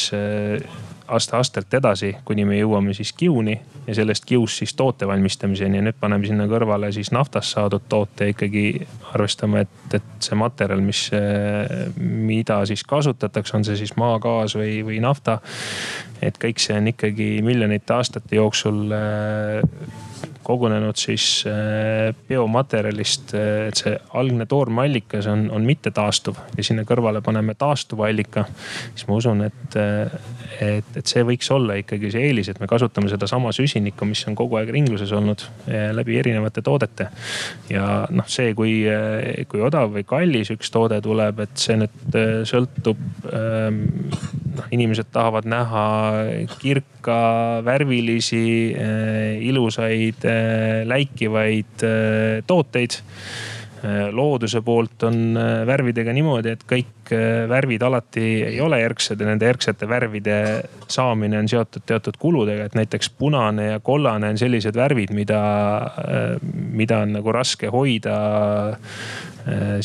aste-astelt edasi, kuni me jõuame siis kiuni ja sellest kiust siis toote valmistamiseni ja nüüd paneme sinna kõrvale siis naftast saadud toote ikkagi arvestame, et, et see materjal, mis, mida siis kasutatakse, on see siis maagaas või, või nafta. et kõik see on ikkagi miljonite aastate jooksul kogunenud siis äh, biomaterjalist, äh, et see algne toormeallikas on, on mittetaastuv ja sinna kõrvale paneme taastuva allika. siis ma usun, et, äh, et, et see võiks olla ikkagi see eelis, et me kasutame sedasama süsinikku, mis on kogu aeg ringluses olnud läbi erinevate toodete. ja noh, see, kui, kui odav või kallis üks toode tuleb, et see nüüd sõltub. Ähm, noh, inimesed tahavad näha kirka, värvilisi, ilusaid läikivaid äh, tooteid äh, looduse poolt on värvidega niimoodi, et kõik värvid alati ei ole erksad ja nende erksate värvide saamine on seotud teatud kuludega. et näiteks punane ja kollane on sellised värvid, mida, mida on nagu raske hoida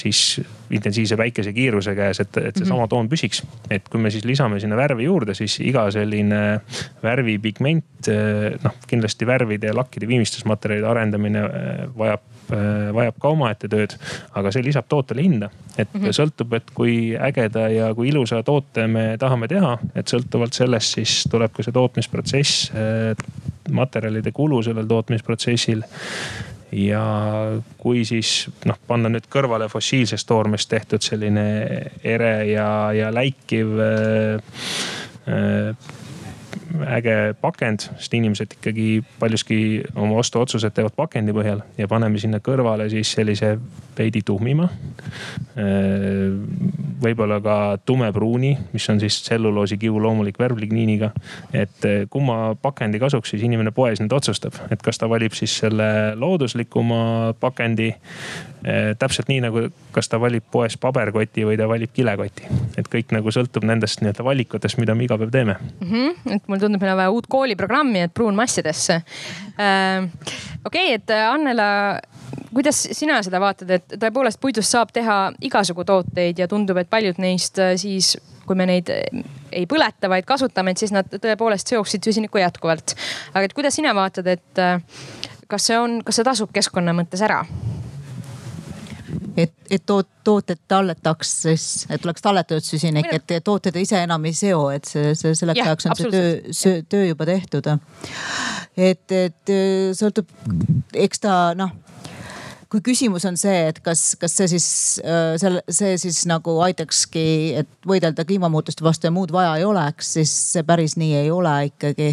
siis intensiivse päikesekiiruse käes, et, et seesama mhm. toon püsiks. et kui me siis lisame sinna värvi juurde, siis iga selline värvipigment, noh kindlasti värvide ja lakkide viimistlusmaterjalide arendamine eh, vajab vajab ka omaette tööd, aga see lisab tootele hinda. et mm -hmm. sõltub, et kui ägeda ja kui ilusa toote me tahame teha, et sõltuvalt sellest siis tuleb ka see tootmisprotsess, materjalide kulu sellel tootmisprotsessil ja kui siis noh, panna nüüd kõrvale fossiilsest toormest tehtud selline ere ja, ja läikiv äh, äh, äge pakend, sest inimesed ikkagi paljuski oma ostuotsused teevad pakendi põhjal ja paneme sinna kõrvale siis sellise veidi tuhmima. võib-olla ka tumepruuni, mis on siis tselluloosikiu loomulik värv ligniiniga. et kumma pakendi kasuks siis inimene poes nüüd otsustab, et kas ta valib siis selle looduslikuma pakendi. täpselt nii nagu, kas ta valib poes paberkoti või ta valib kilekoti, et kõik nagu sõltub nendest nii-öelda valikutest, mida me iga päev teeme mm. -hmm. et mul tundub, meil on vaja uut kooliprogrammi, et pruunmassidesse äh,. okei et äh, Annela, kuidas sina seda vaatad, et tõepoolest puidust saab teha igasugu tooteid ja tundub, et paljud neist äh, siis kui me neid ei põleta, vaid kasutame, et siis nad tõepoolest seoksid süsinikku jätkuvalt. aga et kuidas sina vaatad, et kas see on, kas see tasub keskkonna mõttes ära? Et, et toot, tooted talletaks siis, et oleks talletatud süsinik, et tooted ise enam ei seo, et see, see selleks ajaks on see töö, töö juba tehtud. et, et sõltub, eks ta noh kui küsimus on see, et kas, kas see siis äh, selle, see siis nagu aitakski, et võidelda kliimamuutuste vastu ja muud vaja ei oleks, siis see päris nii ei ole ikkagi.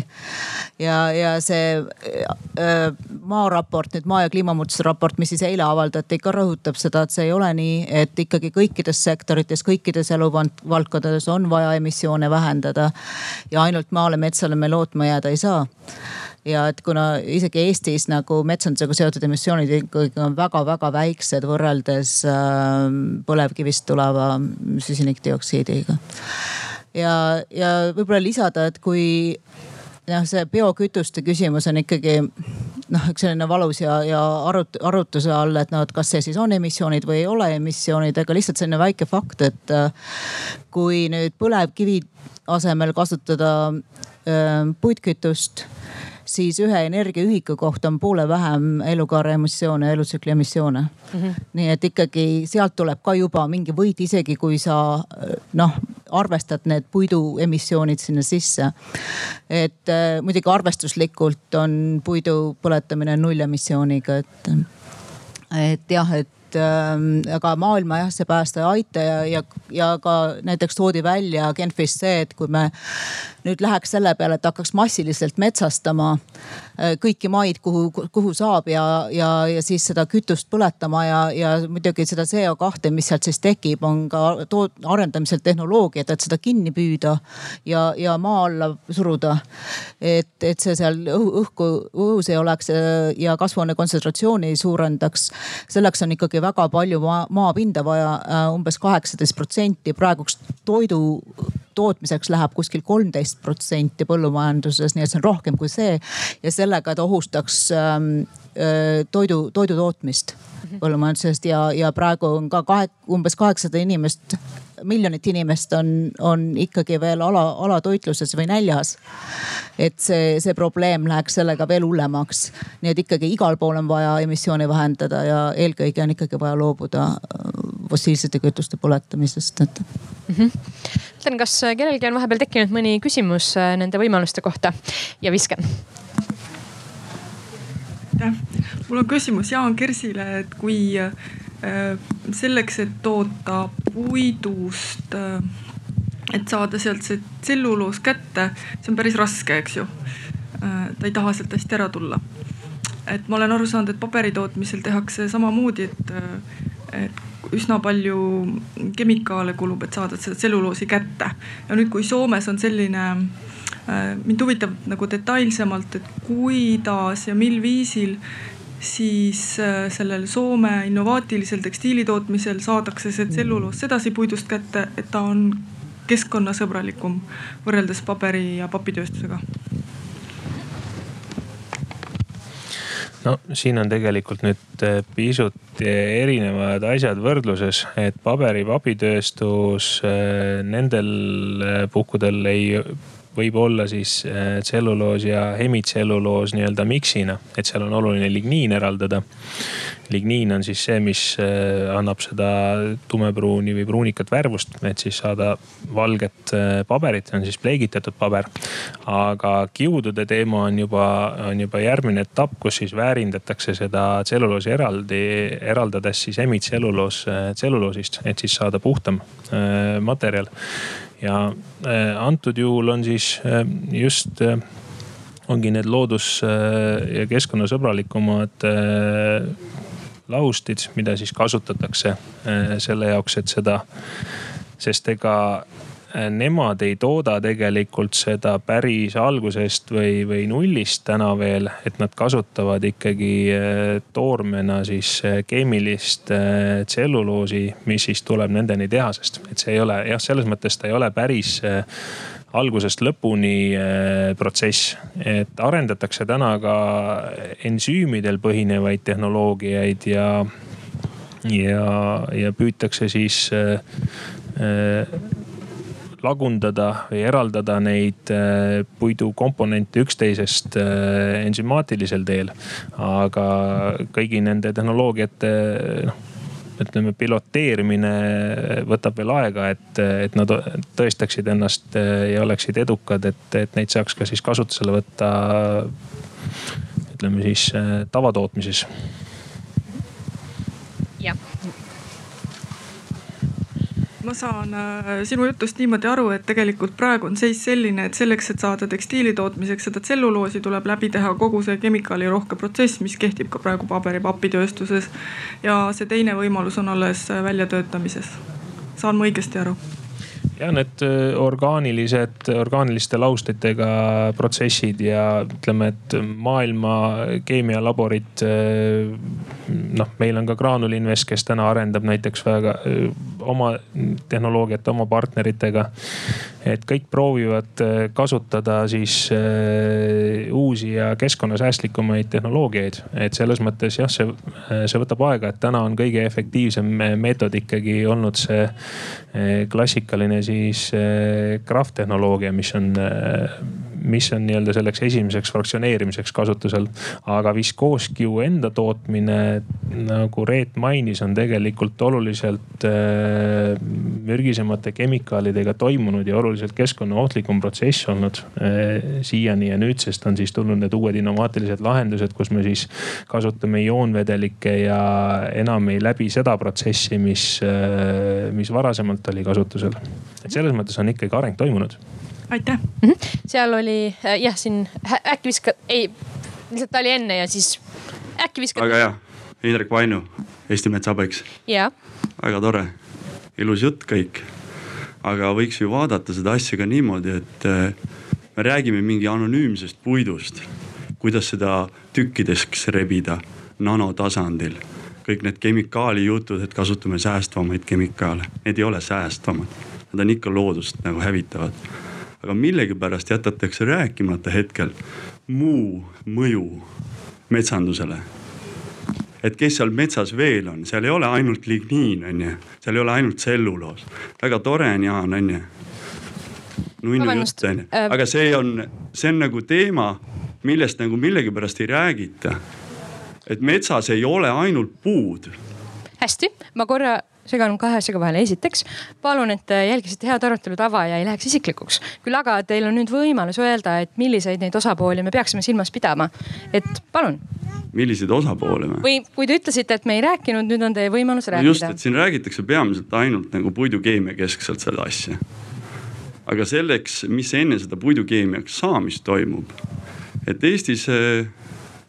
ja, ja see äh, maaraport, nüüd maa ja kliimamuutuste raport, mis siis eile avaldati, ka rõhutab seda, et see ei ole nii, et ikkagi kõikides sektorites, kõikides eluvaldkondades on vaja emissioone vähendada. ja ainult maale, metsale me lootma jääda ei saa ja et kuna isegi Eestis nagu metsandusega seotud emissioonid ikkagi on väga-väga väiksed võrreldes äh, põlevkivist tuleva süsinikdioksiidiga. ja, ja võib-olla lisada, et kui noh, see biokütuste küsimus on ikkagi noh, üks selline valus ja, ja arut-, arutluse all, et noh, et kas see siis on emissioonid või ei ole emissioonid, aga lihtsalt selline väike fakt, et äh, kui nüüd põlevkivi asemel kasutada äh, puitkütust siis ühe energiaühiku kohta on poole vähem elukaare emissioone, elutsükli emissioone mm. -hmm. nii et ikkagi sealt tuleb ka juba mingi võit, isegi kui sa noh, arvestad need puidu emissioonid sinna sisse. et äh, muidugi arvestuslikult on puidu põletamine nullemissiooniga, et, et jah, et äh, aga maailma jah, see päästa ei aita ja, ja, ja ka näiteks toodi välja Genfis see, et kui me nüüd läheks selle peale, et hakkaks massiliselt metsastama äh, kõiki maid, kuhu, kuhu saab ja, ja, ja siis seda kütust põletama ja, ja muidugi seda CO2, mis sealt siis tekib, on ka arendamisel tehnoloogiad, et seda kinni püüda ja, ja maa alla suruda. et, et see seal õhku, õhus ei oleks äh, ja kasvuhoone kontsentratsiooni ei suurendaks. selleks on ikkagi väga palju maa, maapinda vaja, äh, umbes kaheksateist protsenti praeguks toidu tootmiseks läheb kuskil kolmteist protsenti põllumajanduses, nii et see on rohkem kui see. ja sellega ta ohustaks ähm, äh, toidu, toidu tootmist põllumajandusest ja, ja praegu on ka kahe, umbes kaheksasada inimest miljonit inimest on, on ikkagi veel ala, alatoitluses või näljas. et see, see probleem läheks sellega veel hullemaks. nii et ikkagi igal pool on vaja emissiooni vähendada ja eelkõige on ikkagi vaja loobuda äh, fossiilsete kütuste põletamisest, et mm. -hmm. ütlen, kas kellelgi on vahepeal tekkinud mõni küsimus äh, nende võimaluste kohta ja viskan aitäh, mul on küsimus Jaan Kersile, et kui Äh, selleks, et toota puidust, äh, et saada sealt see tselluloos kätte, see on päris raske, eks ju. Äh, ta ei taha sealt hästi ära tulla. et ma olen aru saanud, et paberi tootmisel tehakse samamoodi, et, et üsna palju kemikaale kulub, et saada seda tselluloosi kätte. ja nüüd, kui Soomes on selline mind huvitab nagu detailsemalt, et kuidas ja mil viisil siis äh, sellel Soome innovaatilisel tekstiilitootmisel saadakse see tselluloos sedasi puidust kätte, et ta on keskkonnasõbralikum võrreldes paberi ja papitööstusega. No siin on tegelikult nüüd äh, pisut erinevad asjad võrdluses, et paberi, papitööstus äh, nendel puhkudel ei võib olla siis äh, tselluloos ja hemitselluloos nii-öelda miksina, et seal on oluline ligniin eraldada. ligniin on siis see, mis äh, annab seda tumepruuni või pruunikat värvust, et siis saada valget äh, paberit, on siis pleegitatud paber. aga kiudude teema on juba, on juba järgmine etapp, kus siis väärindatakse seda tselluloosi eraldi, eraldades siis hemitselluloos tselluloosist, et siis saada puhtam materjal ja äh, antud juhul on siis äh, just, äh, ongi need loodus- ja keskkonnasõbralikumad lahustid, mida siis kasutatakse selle jaoks, et seda, sest ega nemad ei tooda tegelikult seda päris algusest või, või nullist täna veel, et nad kasutavad ikkagi äh, toormena siis äh, keemilist tselluloosi, mis siis tuleb nendeni tehasest. et see ei ole jah, selles mõttes ta ei ole päris algusest lõpuni protsess, et arendatakse täna ka ensüümidel põhinevaid tehnoloogiaid ja, ja, ja püütakse siis lagundada või eraldada neid äh, puidukomponente üksteisest äh, ensümaatilisel teel. aga kõigi nende tehnoloogiate noh ütleme, piloteerimine võtab veel aega, et, et nad tõestaksid ennast ja oleksid edukad, et, et neid saaks ka siis kasutusele võtta. ütleme siis tavatootmises. jah ma saan äh, sinu jutust niimoodi aru, et tegelikult praegu on seis selline, et selleks, et saada tekstiili tootmiseks seda tselluloosi, tuleb läbi teha kogu see kemikaalirohke protsess, mis kehtib ka praegu paberi, papitööstuses. ja see teine võimalus on alles äh, väljatöötamises. saan ma õigesti aru? ja need äh, orgaanilised, orgaaniliste laustitega protsessid ja ütleme, et maailma keemialaborid. Noh, meil on ka Graanul Invest, kes täna arendab näiteks väga oma tehnoloogiat oma partneritega. et kõik proovivad kasutada siis uusi ja keskkonnasäästlikumaid tehnoloogiaid, et selles mõttes jah, see, see võtab aega, et täna on kõige efektiivsem meetod ikkagi olnud see klassikaline siis krahvtehnoloogia, eh, mis on, mis on nii-öelda selleks esimeseks fraktsioneerimiseks kasutusel. aga viskooskiu enda tootmine, nagu Reet mainis, on tegelikult oluliselt eh, mürgisemate kemikaalidega toimunud ja oluliselt keskkonnaohtlikum protsess olnud siiani ja nüüdsest on siis tulnud need uued innovaatilised lahendused, kus me siis kasutame ioonvedelikke ja enam ei läbi seda protsessi, mis, mis varasemalt oli kasutusel et selles mõttes on ikkagi areng toimunud. Aitäh mm. -hmm. seal oli äh, jah, siin äkki viskad, ei lihtsalt ta oli enne ja siis äkki viskad. väga hea, Indrek Vainu, Eesti Metsapõiks. väga tore, ilus jutt kõik. aga võiks ju vaadata seda asja ka niimoodi, et äh, me räägime mingi anonüümsest puidust, kuidas seda tükkideks rebida nanotasandil kõik need kemikaalijutud, et kasutame säästvamaid kemikaale, need ei ole säästvamad nad on ikka loodust nagu hävitavad. Aga millegipärast jätatakse rääkimata hetkel muu mõju metsandusele. et kes seal metsas veel on, seal ei ole ainult ligniin, on ju, seal ei ole ainult tselluloos. väga tore on Jaan, on ju. nunnu jutt on ju, äh, aga see on, see on nagu teema, millest nagu millegipärast ei räägita. et metsas ei ole ainult puud hästi, ma korra segan kahe asjaga vahele. esiteks palun, et jälgisite head arutelu tava ja ei läheks isiklikuks. küll aga teil on nüüd võimalus öelda, et milliseid neid osapooli me peaksime silmas pidama. et palun. milliseid osapoole või? või kui te ütlesite, et me ei rääkinud, nüüd on teie võimalus rääkida no. just, et siin räägitakse peamiselt ainult nagu puidukeemia keskselt seda asja. aga selleks, mis enne seda puidukeemiaks saamist toimub, et Eestis eh,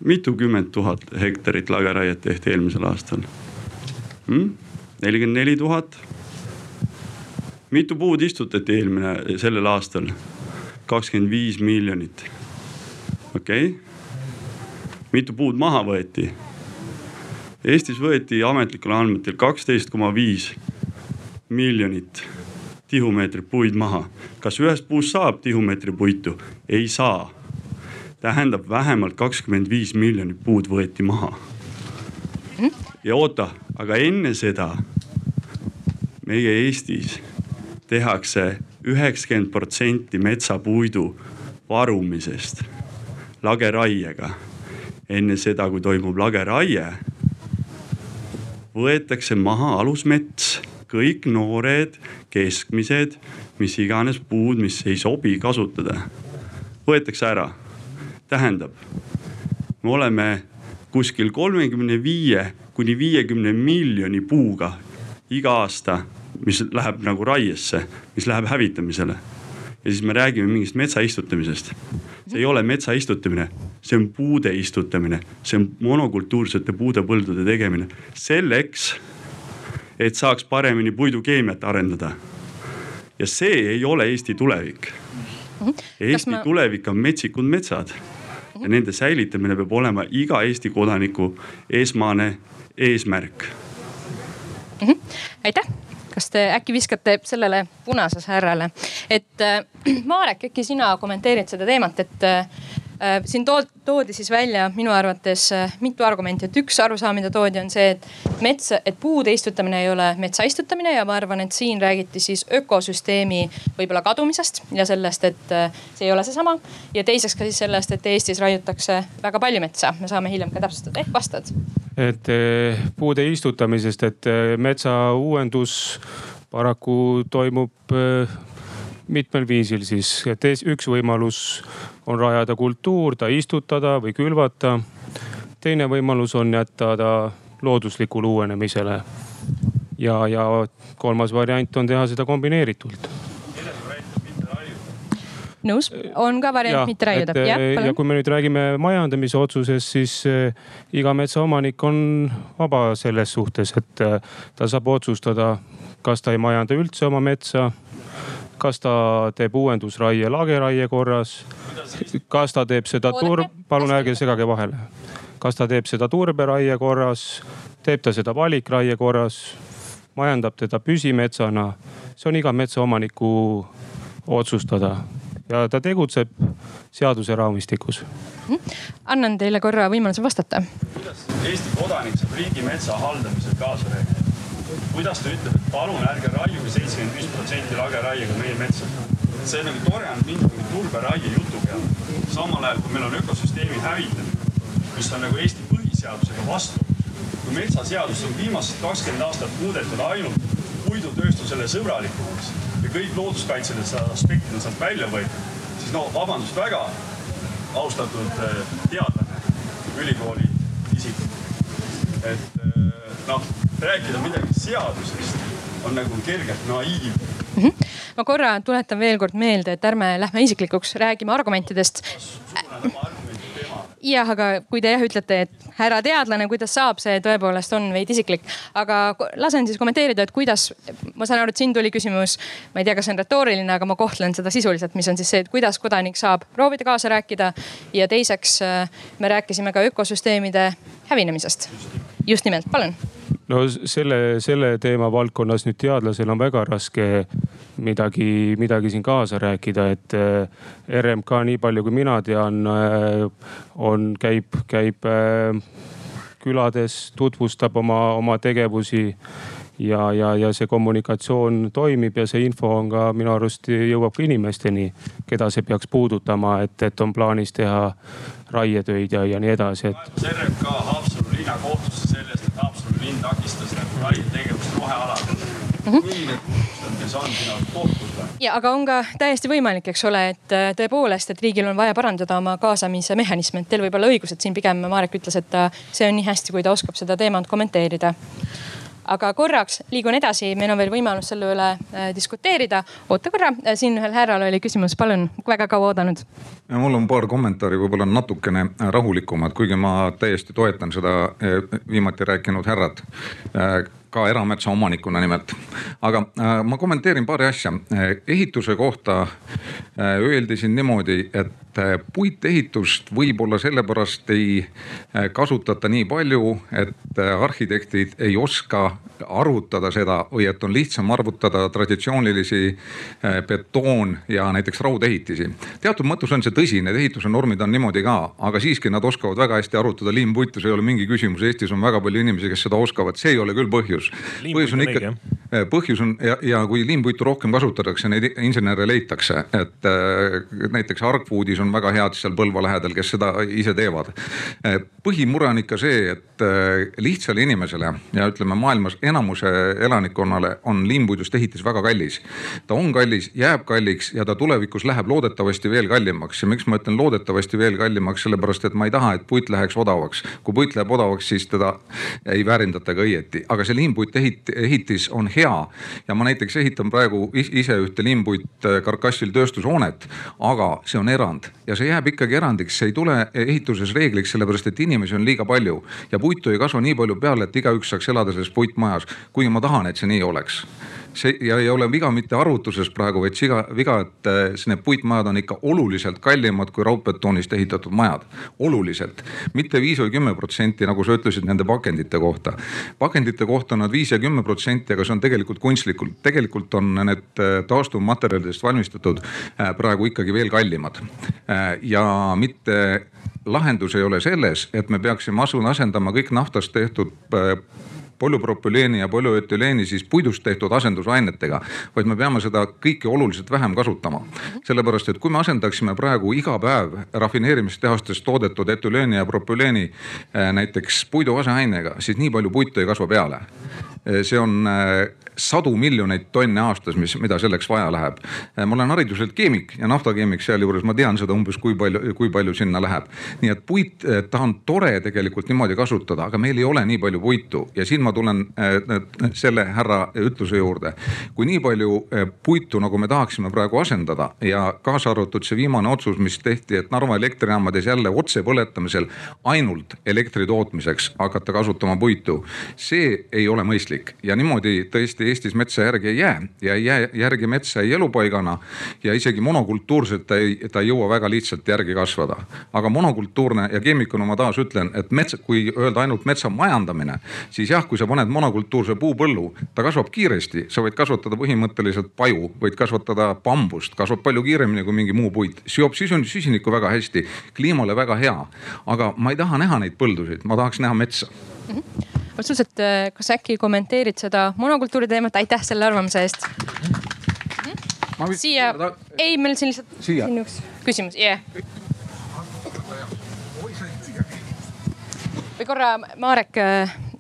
mitukümmend tuhat hektarit lageraiet tehti eelmisel aastal hmm?? Nelikümmend neli tuhat. mitu puud istutati eelmine, sellel aastal? kakskümmend viis miljonit. okei okay., mitu puud maha võeti? Eestis võeti ametlikel andmetel kaksteist koma viis miljonit tihumeetrit puid maha. kas ühest puust saab tihumeetri puitu? ei saa. tähendab, vähemalt kakskümmend viis miljonit puud võeti maha. Ja oota, aga enne seda meie Eestis tehakse üheksakümmend protsenti metsapuidu varumisest lageraiega. enne seda, kui toimub lageraie, võetakse maha alusmets, kõik noored, keskmised, mis iganes puud, mis ei sobi kasutada, võetakse ära. tähendab, me oleme kuskil kolmekümne viie kuni viiekümne miljoni puuga iga aasta, mis läheb nagu raiesse, mis läheb hävitamisele. ja siis me räägime mingist metsa istutamisest. see ei ole metsa istutamine, see on puude istutamine, see on monokultuursete puudepõldude tegemine selleks, et saaks paremini puidukeemiat arendada. ja see ei ole Eesti tulevik. Eesti ma... tulevik on metsikud metsad ja nende säilitamine peab olema iga Eesti kodaniku esmane eesmärk mm. -hmm. aitäh kas te äkki viskate sellele punasele härrale, et äh, Marek, äkki sina kommenteerid seda teemat, et äh, äh siin tood, toodi siis välja minu arvates äh, mitu argumenti, et üks arusaam, mida toodi, on see, et mets, et puude istutamine ei ole metsa istutamine ja ma arvan, et siin räägiti siis ökosüsteemi võib-olla kadumisest ja sellest, et äh, see ei ole seesama. ja teiseks ka siis sellest, et Eestis raiutakse väga palju metsa, me saame hiljem ka täpsustada, ehk vastad et eh, puude istutamisest, et eh, metsa uuendus paraku toimub eh, mitmel viisil siis, et üks võimalus on rajada kultuur, ta istutada või külvata. teine võimalus on jätta ta looduslikule uuenemisele. ja, ja kolmas variant on teha seda kombineeritult nõus, on ka variant mitte raiuda. ja, ja kui me nüüd räägime majandamise otsusest, siis äh, iga metsaomanik on vaba selles suhtes, et äh, ta saab otsustada, kas ta ei majanda üldse oma metsa kas ta teeb uuendusraie lageraie korras, kas ta teeb seda tur-, palun ärge segage vahele. kas ta teeb seda turberaie korras, teeb ta seda valikraie korras, majandab teda püsimetsana, see on iga metsaomaniku otsustada ja ta tegutseb seaduse raamistikus. Mhm. annan teile korra võimaluse vastata. kuidas Eesti kodanik saab riigimetsa haldamisel kaasa rääkida? kuidas ta ütleb, et palun ärge raiuge seitsekümmend viis protsenti lageraiega meie metsa? see nagu tore on mingi turberaie jutu peale. samal ajal kui meil on ökosüsteemi hävitamine, mis on nagu Eesti põhiseadusega vastu. kui metsaseadust on viimased kakskümmend aastat muudetud ainult puidutööstusele sõbralikumaks ja kõik looduskaitselised aspektid on sealt välja võetud, siis no vabandust väga, austatud äh, teadlane, ülikooli isikud. et äh, noh, rääkida midagi seadusest on nagu kergelt naiivne mm. -hmm. ma korra tuletan veel kord meelde, et ärme lähme isiklikuks, räägime argumentidest jah, aga kui te jah ütlete, et härra teadlane, kuidas saab, see tõepoolest on veidi isiklik. aga lasen siis kommenteerida, et kuidas, ma saan aru, et siin tuli küsimus, ma ei tea, kas see on retooriline, aga ma kohtlen seda sisuliselt, mis on siis see, et kuidas kodanik saab proovida kaasa rääkida. ja teiseks me rääkisime ka ökosüsteemide hävinemisest. Just nimelt, palun no selle, selle teema valdkonnas nüüd teadlasel on väga raske midagi, midagi siin kaasa rääkida, et eh, RMK, nii palju kui mina tean, eh, on, käib, käib eh, külades, tutvustab oma, oma tegevusi ja, ja, ja see kommunikatsioon toimib ja see info on ka minu arust jõuab ka inimesteni, keda see peaks puudutama, et, et on plaanis teha raietöid ja, ja nii edasi, et. RMK Haapsalu linnakohtusse sellest, et Haapsalu linn takistas nagu raietegevust rohealadel mm. -hmm. kui need puudustades on sinu arust kohtus või? ja aga on ka täiesti võimalik, eks ole, et äh, tõepoolest, et riigil on vaja parandada oma kaasamise mehhanisme, et teil võib olla õigus, et siin pigem Marek ütles, et ta, see on nii hästi, kui ta oskab seda teemat kommenteerida aga korraks liigun edasi, meil on veel võimalus selle üle äh, diskuteerida. oota korra, äh, siin ühel härral oli küsimus, palun, väga kaua oodanud. mul on paar kommentaari, võib-olla natukene rahulikumad, kuigi ma täiesti toetan seda äh, viimati rääkinud härrat ka erametsaomanikuna nimelt. aga äh, ma kommenteerin paari asja. ehituse kohta äh, öeldi siin niimoodi, et äh, puitehitust võib-olla sellepärast ei äh, kasutata nii palju, et äh, arhitektid ei oska arvutada seda või et on lihtsam arvutada traditsioonilisi betoon ja näiteks raudehitisi. teatud mõttes on see tõsi, need ehituse normid on niimoodi ka, aga siiski nad oskavad väga hästi arvutada liimpuitu, see ei ole mingi küsimus. Eestis on väga palju inimesi, kes seda oskavad, see ei ole küll põhjus põhjus. on ikka, põhjus on ja, ja kui liimpuitu rohkem kasutatakse, neid insenere leitakse, et näiteks Argwoodis on väga head seal Põlva lähedal, kes seda ise teevad. Äh, põhimure on ikka see, et lihtsale inimesele ja ütleme maailmas enamuse elanikkonnale on liimpuidust ehitis väga kallis. ta on kallis, jääb kalliks ja ta tulevikus läheb loodetavasti veel kallimaks ja miks ma ütlen loodetavasti veel kallimaks, sellepärast et ma ei taha, et puit läheks odavaks. kui puit läheb odavaks, siis teda ei väärindata ka õieti, aga see liimpuit ehit-, ehitis on hea. ja ma näiteks ehitan praegu ise ühte liimpuit äh, karkassil tööstushoonet, aga see on erand ja see jääb ikkagi erandiks, see ei tule ehituses reegliks, sellepärast et inimesi on liiga palju. Ja puitu ei kasva nii palju peale, et igaüks saaks elada selles puitmajas, kuigi ma tahan, et see nii oleks see ja ei ole viga mitte arvutuses praegu, vaid siga, viga, et äh, need puitmajad on ikka oluliselt kallimad kui raudbetoonist ehitatud majad. oluliselt, mitte viis või kümme protsenti, nagu sa ütlesid nende pakendite kohta. pakendite kohta on nad viis ja kümme protsenti, aga see on tegelikult kunstlikult. tegelikult on need äh, taastuvmaterjalidest valmistatud äh, praegu ikkagi veel kallimad. ja mitte lahendus ei ole selles, et me peaksime asendama kõik naftast tehtud polüpropüleeni ja polüetüleeni siis puidust tehtud asendusainetega, vaid me peame seda kõike oluliselt vähem kasutama. sellepärast, et kui me asendaksime praegu iga päev rafineerimistehastes toodetud etüleeni ja propüleeni äh, näiteks puidu aseainega, siis nii palju puitu ei kasva peale see on sadu miljoneid tonne aastas, mis, mida selleks vaja läheb. ma olen hariduselt keemik ja naftakeemik sealjuures, ma tean seda umbes, kui palju, kui palju sinna läheb. nii et puit, ta on tore tegelikult niimoodi kasutada, aga meil ei ole nii palju puitu ja siin ma tulen äh, selle härra ütluse juurde. kui nii palju äh, puitu, nagu me tahaksime praegu asendada ja kaasa arvatud see viimane otsus, mis tehti, et Narva elektrijaamades jälle otsepõletamisel ainult elektri tootmiseks hakata kasutama puitu. see ei ole mõistlik ja niimoodi tõesti Eestis metsa järgi ei jää ja ei jää järgi metsa ei elupaigana. ja isegi monokultuurselt ta ei, ta ei jõua väga lihtsalt järgi kasvada. aga monokultuurne ja keemikuna ma taas ütlen, et metsa, kui öelda ainult metsa majandamine, siis jah, kui sa paned monokultuurse puupõllu, ta kasvab kiiresti, sa võid kasvatada põhimõtteliselt paju, võid kasvatada bambust, kasvab palju kiiremini kui mingi muu puit, seob süsinikku väga hästi, kliimale väga hea. aga ma ei taha näha neid põldusid, ma tahaks näha metsa mm. -hmm absoluutselt, äh, kas äkki kommenteerid seda monokultuuri teemat, aitäh selle arvamuse eest. siia, ei, meil siin lihtsalt, siin üks küsimus, jah yeah.. või korra, Marek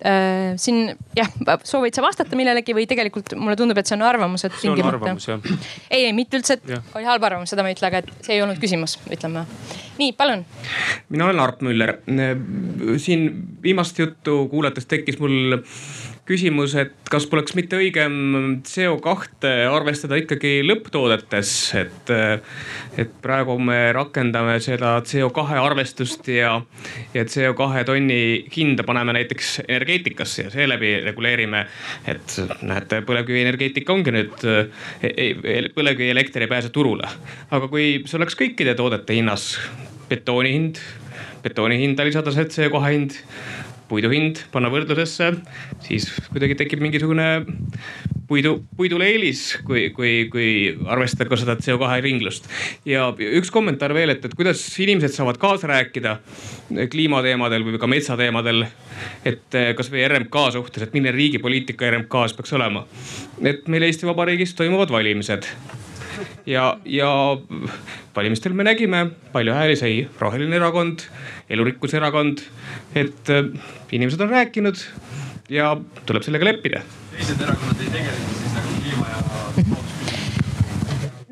äh, siin jah, soovid sa vastata millelegi või tegelikult mulle tundub, et see on arvamus, et. see on arvamus jah. ei, ei mitte üldse, et ja. oli halb arvamus, seda ma ei ütle, aga et see ei olnud küsimus, ütleme. nii, palun. mina olen Arp Müller. siin viimast juttu kuulates tekkis mul küsimus, et kas poleks mitte õigem CO2 arvestada ikkagi lõpptoodetes, et, et praegu me rakendame seda CO2 arvestust ja, ja CO2 tonni hinda paneme näiteks energeetikasse ja seeläbi reguleerime. et näete, põlevkivienergeetika ongi nüüd, põlevkivielekter ei pääse turule, aga kui see oleks kõikide toodete hinnas, betooni hind, betooni hinda lisada see CO2 hind puidu hind panna võrdlusesse, siis kuidagi tekib mingisugune puidu, puidule eelis, kui, kui, kui arvestada ka seda CO2 ringlust. ja üks kommentaar veel, et, et kuidas inimesed saavad kaasa rääkida kliimateemadel või ka metsateemadel. et kasvõi RMK suhtes, et milline riigi poliitika RMK-s peaks olema. et meil Eesti Vabariigis toimuvad valimised ja, ja valimistel me nägime, palju hääli sai Roheline Erakond, Elurikkuse Erakond. et äh, inimesed on rääkinud ja tuleb sellega leppida. teised erakonnad ei tegelegi siis nagu kliima ja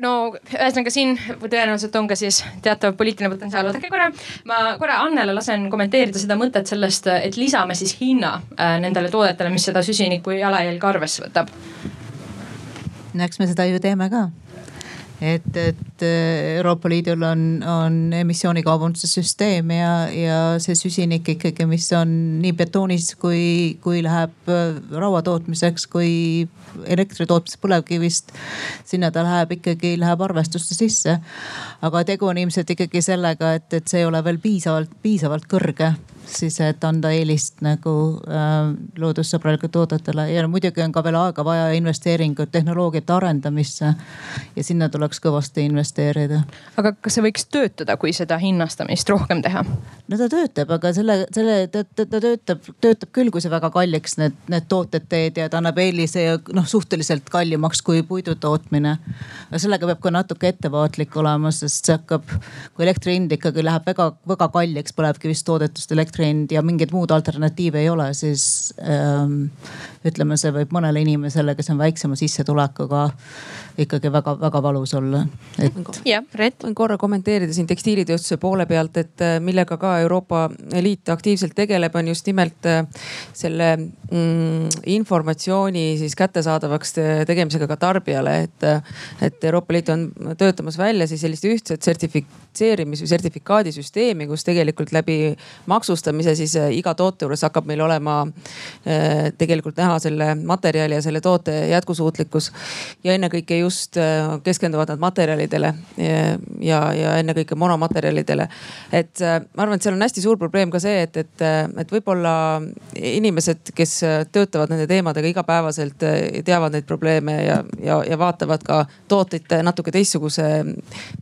no ühesõnaga siin tõenäoliselt on ka siis teatav poliitiline potentsiaal. oodake korra, ma korra Annele lasen kommenteerida seda mõtet sellest, et lisame siis hinna äh, nendele toodetele, mis seda süsiniku jalajälge arvesse võtab. no eks me seda ju teeme ka et, et äh, Euroopa Liidul on, on emissioonikaubanduse süsteem ja, ja see süsinik ikkagi, mis on nii betoonis, kui, kui läheb äh, raua tootmiseks, kui elektri tootmiseks põlevkivist. sinna ta läheb ikkagi, läheb arvestuste sisse. aga tegu on ilmselt ikkagi sellega, et, et see ei ole veel piisavalt, piisavalt kõrge siis, et anda eelist nagu äh, loodussõbralikele toodetele ja muidugi on ka veel aega vaja investeeringut tehnoloogiate arendamisse. ja sinna tuleks kõvasti investeerida. aga kas see võiks töötada, kui seda hinnastamist rohkem teha? no ta töötab, aga selle, selle ta, ta, ta töötab, töötab küll, kui sa väga kalliks need, need tooted teed ja ta annab eelise ja noh, suhteliselt kallimaks kui puidu tootmine. aga sellega peab ka natuke ettevaatlik olema, sest see hakkab, kui elektri hind ikkagi läheb väga, väga kalliks põlevkivist toodetust elektri hind ja mingeid muud alternatiive ei ole, siis ähm, ütleme, see võib mõnele inimesele, kes on väiksema sissetulekuga ikkagi väga-väga valus olla, et. jah, Ret. võin korra kommenteerida siin tekstiilitööstuse poole pealt, et äh, millega ka Euroopa Liit aktiivselt tegeleb, on just nimelt äh, selle mm, informatsiooni siis kättesaadavaks tegemisega ka tarbijale, et. Äh, et Euroopa Liit on töötamas välja siis sellist ühtset sertifitseerimis või sertifikaadisüsteemi, kus tegelikult läbi maksustamise siis iga toote juures hakkab meil olema tegelikult näha selle materjali ja selle toote jätkusuutlikkus ja ennekõike just äh, keskenduvad nad materjalidele ja, ja, ja ennekõike monomaterjalidele. et äh, ma arvan, et seal on hästi suur probleem ka see, et, et, äh, et võib-olla inimesed, kes töötavad nende teemadega igapäevaselt, teavad neid probleeme ja, ja, ja vaatavad ka tooteid natuke teistsuguse,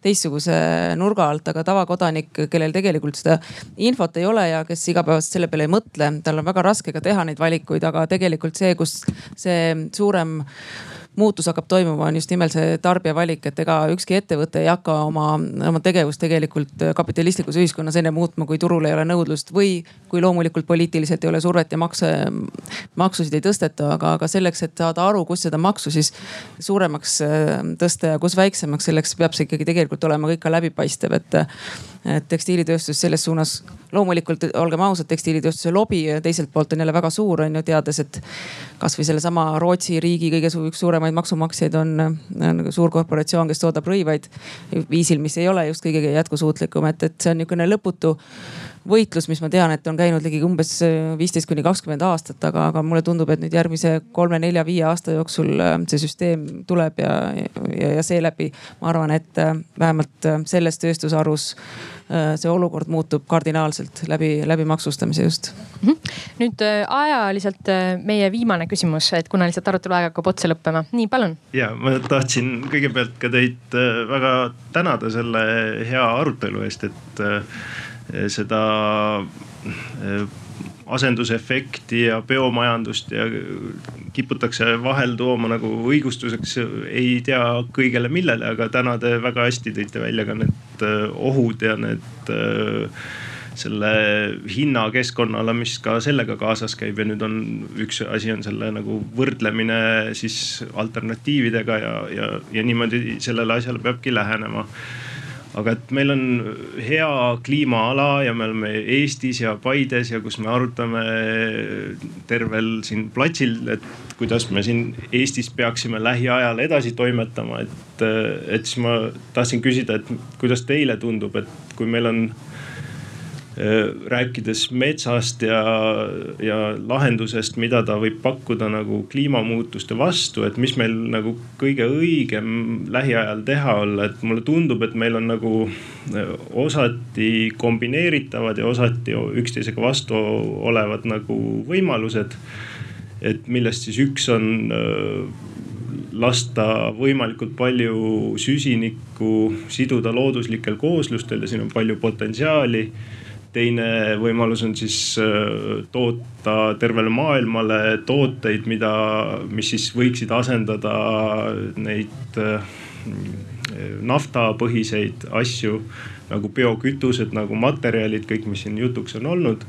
teistsuguse nurga alt, aga tavakodanik, kellel tegelikult seda infot ei ole ja kes igapäevaselt selle peale ei mõtle, tal on väga raske ka teha neid valikuid, aga tegelikult see, kus see suurem muutus hakkab toimuma, on just nimelt see tarbija valik, et ega ükski ettevõte ei hakka oma, oma tegevust tegelikult kapitalistlikus ühiskonnas enne muutma, kui turul ei ole nõudlust või kui loomulikult poliitiliselt ei ole survet ja makse, maksusid ei tõsteta, aga, aga selleks, et saada aru, kus seda maksu siis suuremaks äh, tõsta ja kus väiksemaks, selleks peab see ikkagi tegelikult olema kõik ka läbipaistev, et tekstiilitööstus selles suunas, loomulikult olgem ausad, tekstiilitööstuse lobi teiselt poolt on jälle väga suur, on ju, teades, et kasvõi sellesama Rootsi riigi kõige su üks suuremaid maksumaksjaid on, on suur korporatsioon, kes toodab rõivaid viisil, mis ei ole just kõige jätkusuutlikum, et, et see on niisugune lõputu võitlus, mis ma tean, et on käinud ligi umbes viisteist kuni kakskümmend aastat, aga, aga mulle tundub, et nüüd järgmise kolme-nelja-viie aasta jooksul äh, see süsteem tuleb ja, ja, ja seeläbi ma arvan, et äh, vähemalt äh, selles tööstusharus see olukord muutub kardinaalselt läbi, läbi maksustamise just mm. -hmm. nüüd ajaliselt meie viimane küsimus, et kuna lihtsalt arutelu aeg hakkab otsa lõppema, nii palun. ja ma tahtsin kõigepealt ka teid väga tänada selle hea arutelu eest, et seda eh, asendusefekti ja biomajandust ja kiputakse vahel tooma nagu õigustuseks ei tea kõigele millele, aga täna te väga hästi tõite välja ka need eh, ohud ja need eh, selle hinna keskkonnale, mis ka sellega kaasas käib ja nüüd on üks asi on selle nagu võrdlemine siis alternatiividega ja, ja, ja niimoodi sellele asjale peabki lähenema aga et meil on hea kliimaala ja me oleme Eestis ja Paides ja kus me arutame tervel siin platsil, et kuidas me siin Eestis peaksime lähiajal edasi toimetama, et, et siis ma tahtsin küsida, et kuidas teile tundub, et kui meil on rääkides metsast ja, ja lahendusest, mida ta võib pakkuda nagu kliimamuutuste vastu, et mis meil nagu kõige õigem lähiajal teha olla, et mulle tundub, et meil on nagu äh, osati kombineeritavad ja osati üksteisega vastu olevad nagu võimalused. et millest siis üks on äh, lasta võimalikult palju süsinikku siduda looduslikel kooslustel ja siin on palju potentsiaali teine võimalus on siis äh, toota tervele maailmale tooteid, mida, mis siis võiksid asendada neid äh, naftapõhiseid asju nagu biokütused, nagu materjalid, kõik, mis siin jutuks on olnud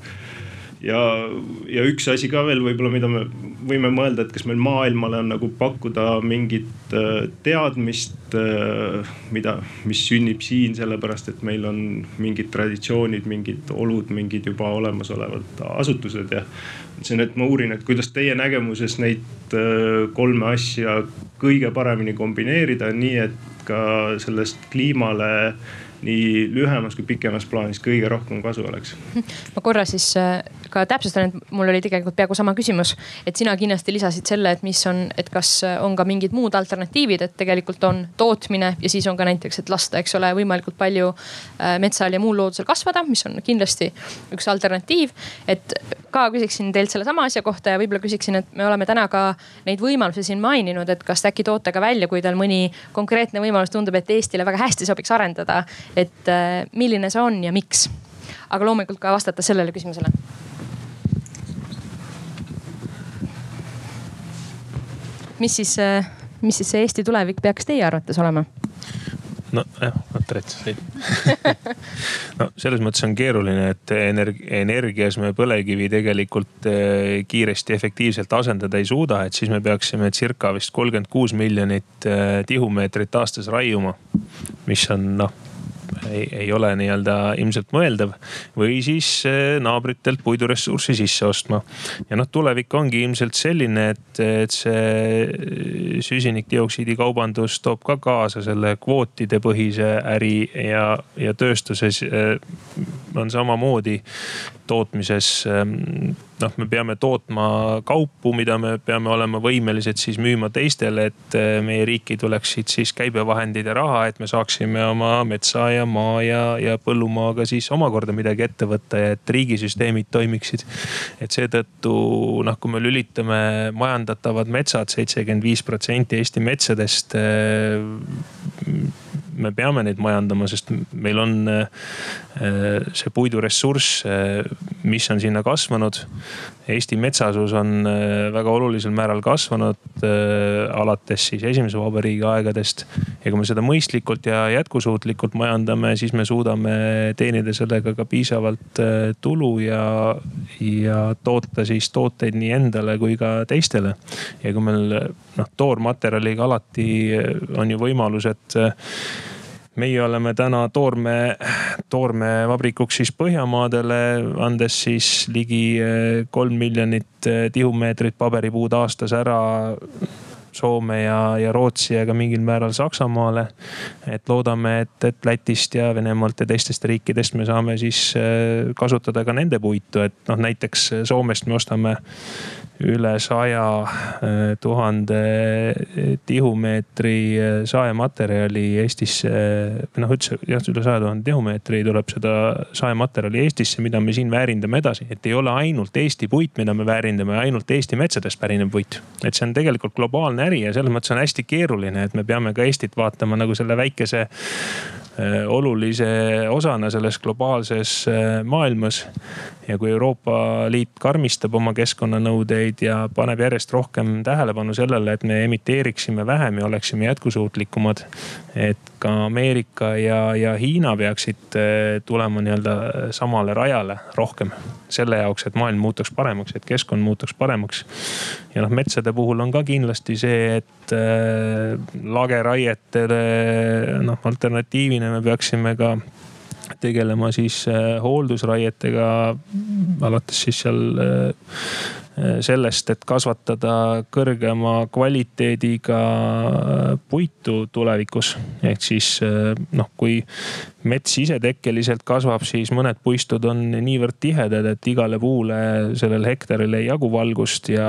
ja, ja üks asi ka veel võib-olla, mida me võime mõelda, et kas meil maailmale on nagu pakkuda mingit äh, teadmist, äh, mida, mis sünnib siin, sellepärast et meil on mingid traditsioonid, mingid olud, mingid juba olemasolevad asutused ja. mõtlesin, et ma uurin, et kuidas teie nägemuses neid äh, kolme asja kõige paremini kombineerida, nii et ka sellest kliimale nii lühemas kui pikemas plaanis kõige rohkem kasu oleks? ma korra siis äh, ka täpsustan, et mul oli tegelikult peaaegu sama küsimus. et sina kindlasti lisasid selle, et mis on, et kas on ka mingid muud alternatiivid, et tegelikult on tootmine ja siis on ka näiteks, et lasta, eks ole, võimalikult palju äh, metsal ja muul loodusel kasvada, mis on kindlasti üks alternatiiv. et ka küsiksin teilt sellesama asja kohta ja võib-olla küsiksin, et me oleme täna ka neid võimalusi siin maininud, et kas äkki toote ka välja, kui teil mõni konkreetne võimalus tundub, et Eestile väga hästi sobiks arendada et äh, milline see on ja miks. aga loomulikult ka vastata sellele küsimusele. mis siis, äh, mis siis see Eesti tulevik peaks teie arvates olema? nojah, vaata retsasid no selles mõttes on keeruline, et energi, energias me põlevkivi tegelikult äh, kiiresti, efektiivselt asendada ei suuda, et siis me peaksime circa vist kolmkümmend kuus miljonit tihumeetrit aastas raiuma. mis on noh ei, ei ole nii-öelda ilmselt mõeldav. või siis eh, naabritelt puiduressurssi sisse ostma. ja noh, tulevik ongi ilmselt selline, et, et see süsinikdioksiidi kaubandus toob ka kaasa selle kvootide põhise äri ja, ja tööstuses eh, on samamoodi tootmises ehm, noh, me peame tootma kaupu, mida me peame olema võimelised siis müüma teistele, et eh, meie riiki tuleksid siis käibevahendid ja raha, et me saaksime oma metsa ja maa ja, ja põllumaaga siis omakorda midagi ette võtta ja et riigisüsteemid toimiksid. et seetõttu noh, kui me lülitame majandatavad metsad, seitsekümmend viis protsenti Eesti metsadest me peame neid majandama, sest meil on see puiduressurss, mis on sinna kasvanud. Eesti metsasus on väga olulisel määral kasvanud alates siis esimese vabariigi aegadest. ja kui me seda mõistlikult ja jätkusuutlikult majandame, siis me suudame teenida sellega ka piisavalt tulu ja, ja toota siis tooteid nii endale kui ka teistele. ja kui meil noh, toormaterjaliga alati on ju võimalus, et meie oleme täna toorme, toormevabrikuks siis Põhjamaadele, andes siis ligi kolm miljonit tihumeetrit paberipuud aastas ära Soome ja, ja Rootsi ja ka mingil määral Saksamaale. et loodame, et, et Lätist ja Venemaalt ja teistest riikidest me saame siis kasutada ka nende puitu, et noh, näiteks Soomest me ostame üle saja eh, tuhande tihumeetri eh, saematerjali Eestisse. või noh, üldse jah, üle saja tuhande tihumeetri tuleb seda saematerjali Eestisse, mida me siin väärindame edasi. et ei ole ainult Eesti puit, mida me väärindame, ainult Eesti metsadest pärinev puit. et see on tegelikult globaalne äri ja selles mõttes on hästi keeruline, et me peame ka Eestit vaatama nagu selle väikese eh, olulise osana selles globaalses maailmas ja kui Euroopa Liit karmistab oma keskkonnanõudeid ja paneb järjest rohkem tähelepanu sellele, et me emiteeriksime vähem ja oleksime jätkusuutlikumad. et ka Ameerika ja, ja Hiina peaksid eh, tulema nii-öelda samale rajale rohkem selle jaoks, et maailm muutuks paremaks, et keskkond muutuks paremaks. ja noh, metsade puhul on ka kindlasti see, et äh, lageraietele noh alternatiivina me peaksime ka tegelema siis äh, hooldusraietega alates siis seal äh, sellest, et kasvatada kõrgema kvaliteediga puitu tulevikus. ehk siis noh, kui mets isetekkeliselt kasvab, siis mõned puistud on niivõrd tihedad, et igale puule sellel hektaril ei jagu valgust ja,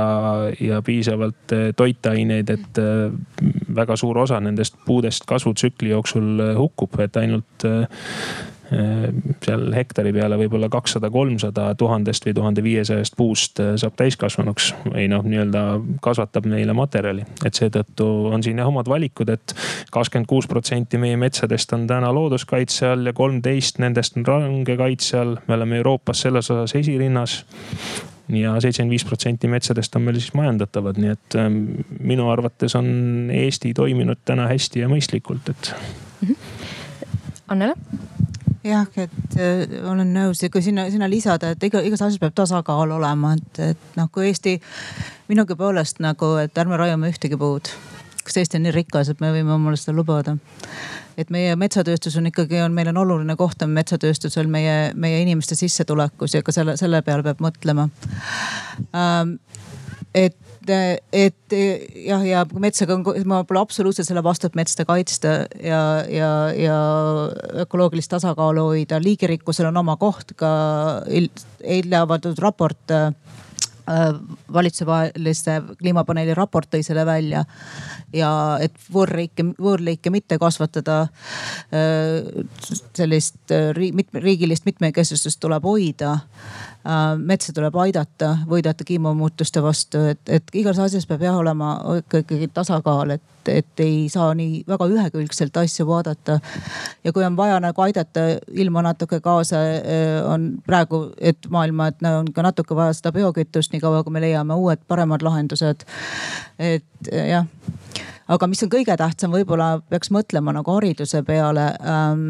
ja piisavalt toitaineid, et väga suur osa nendest puudest kasvutsükli jooksul hukkub, et ainult Äh, seal hektari peale võib-olla kakssada, kolmsada tuhandest või tuhande viiesajast puust äh, saab täiskasvanuks või noh, nii-öelda kasvatab meile materjali. et seetõttu on siin jah omad valikud et, et kakskümmend kuus protsenti meie metsadest on täna looduskaitse all ja kolmteist nendest on range kaitse all. me oleme Euroopas selles osas esirinnas ja seitsekümmend viis protsenti metsadest on meil siis majandatavad, nii et ähm, minu arvates on Eesti toiminud täna hästi ja mõistlikult, et. Annele? Jah, et äh, olen nõus ja kui sinna, sinna lisada, et iga, igas asjas peab tasakaal olema, et, et noh, kui Eesti minugi poolest nagu, et ärme raiume ühtegi puud. kas Eesti on nii rikas, et me võime omale seda lubada? et meie metsatööstus on ikkagi, on, meil on oluline koht on metsatööstusel meie, meie inimeste sissetulekus ja ka selle, selle peale peab mõtlema ähm,. et et jah, ja metsaga on, ma pole absoluutselt selle vastu, et metsa kaitsta ja, ja, ja ökoloogilist tasakaalu hoida. liigirikkusel on oma koht ka eile avaldatud raport äh, valitsusevaheliste kliimapaneeli raport tõi selle välja. ja et võõrriike, võõrliike mitte kasvatada. Äh, sellist äh, riigilist mitmekesisust tuleb hoida metsa tuleb aidata, võidelda kliimamuutuste vastu, et, et igas asjas peab jah olema ikkagi tasakaal, et, et ei saa nii väga ühekülgselt asju vaadata. ja kui on vaja nagu aidata ilma natuke kaasa, äh, on praegu, et maailma, et on ka natuke vaja seda biokütust, niikaua kui me leiame uued paremad lahendused. et jah aga mis on kõige tähtsam, võib-olla peaks mõtlema nagu hariduse peale. Ähm,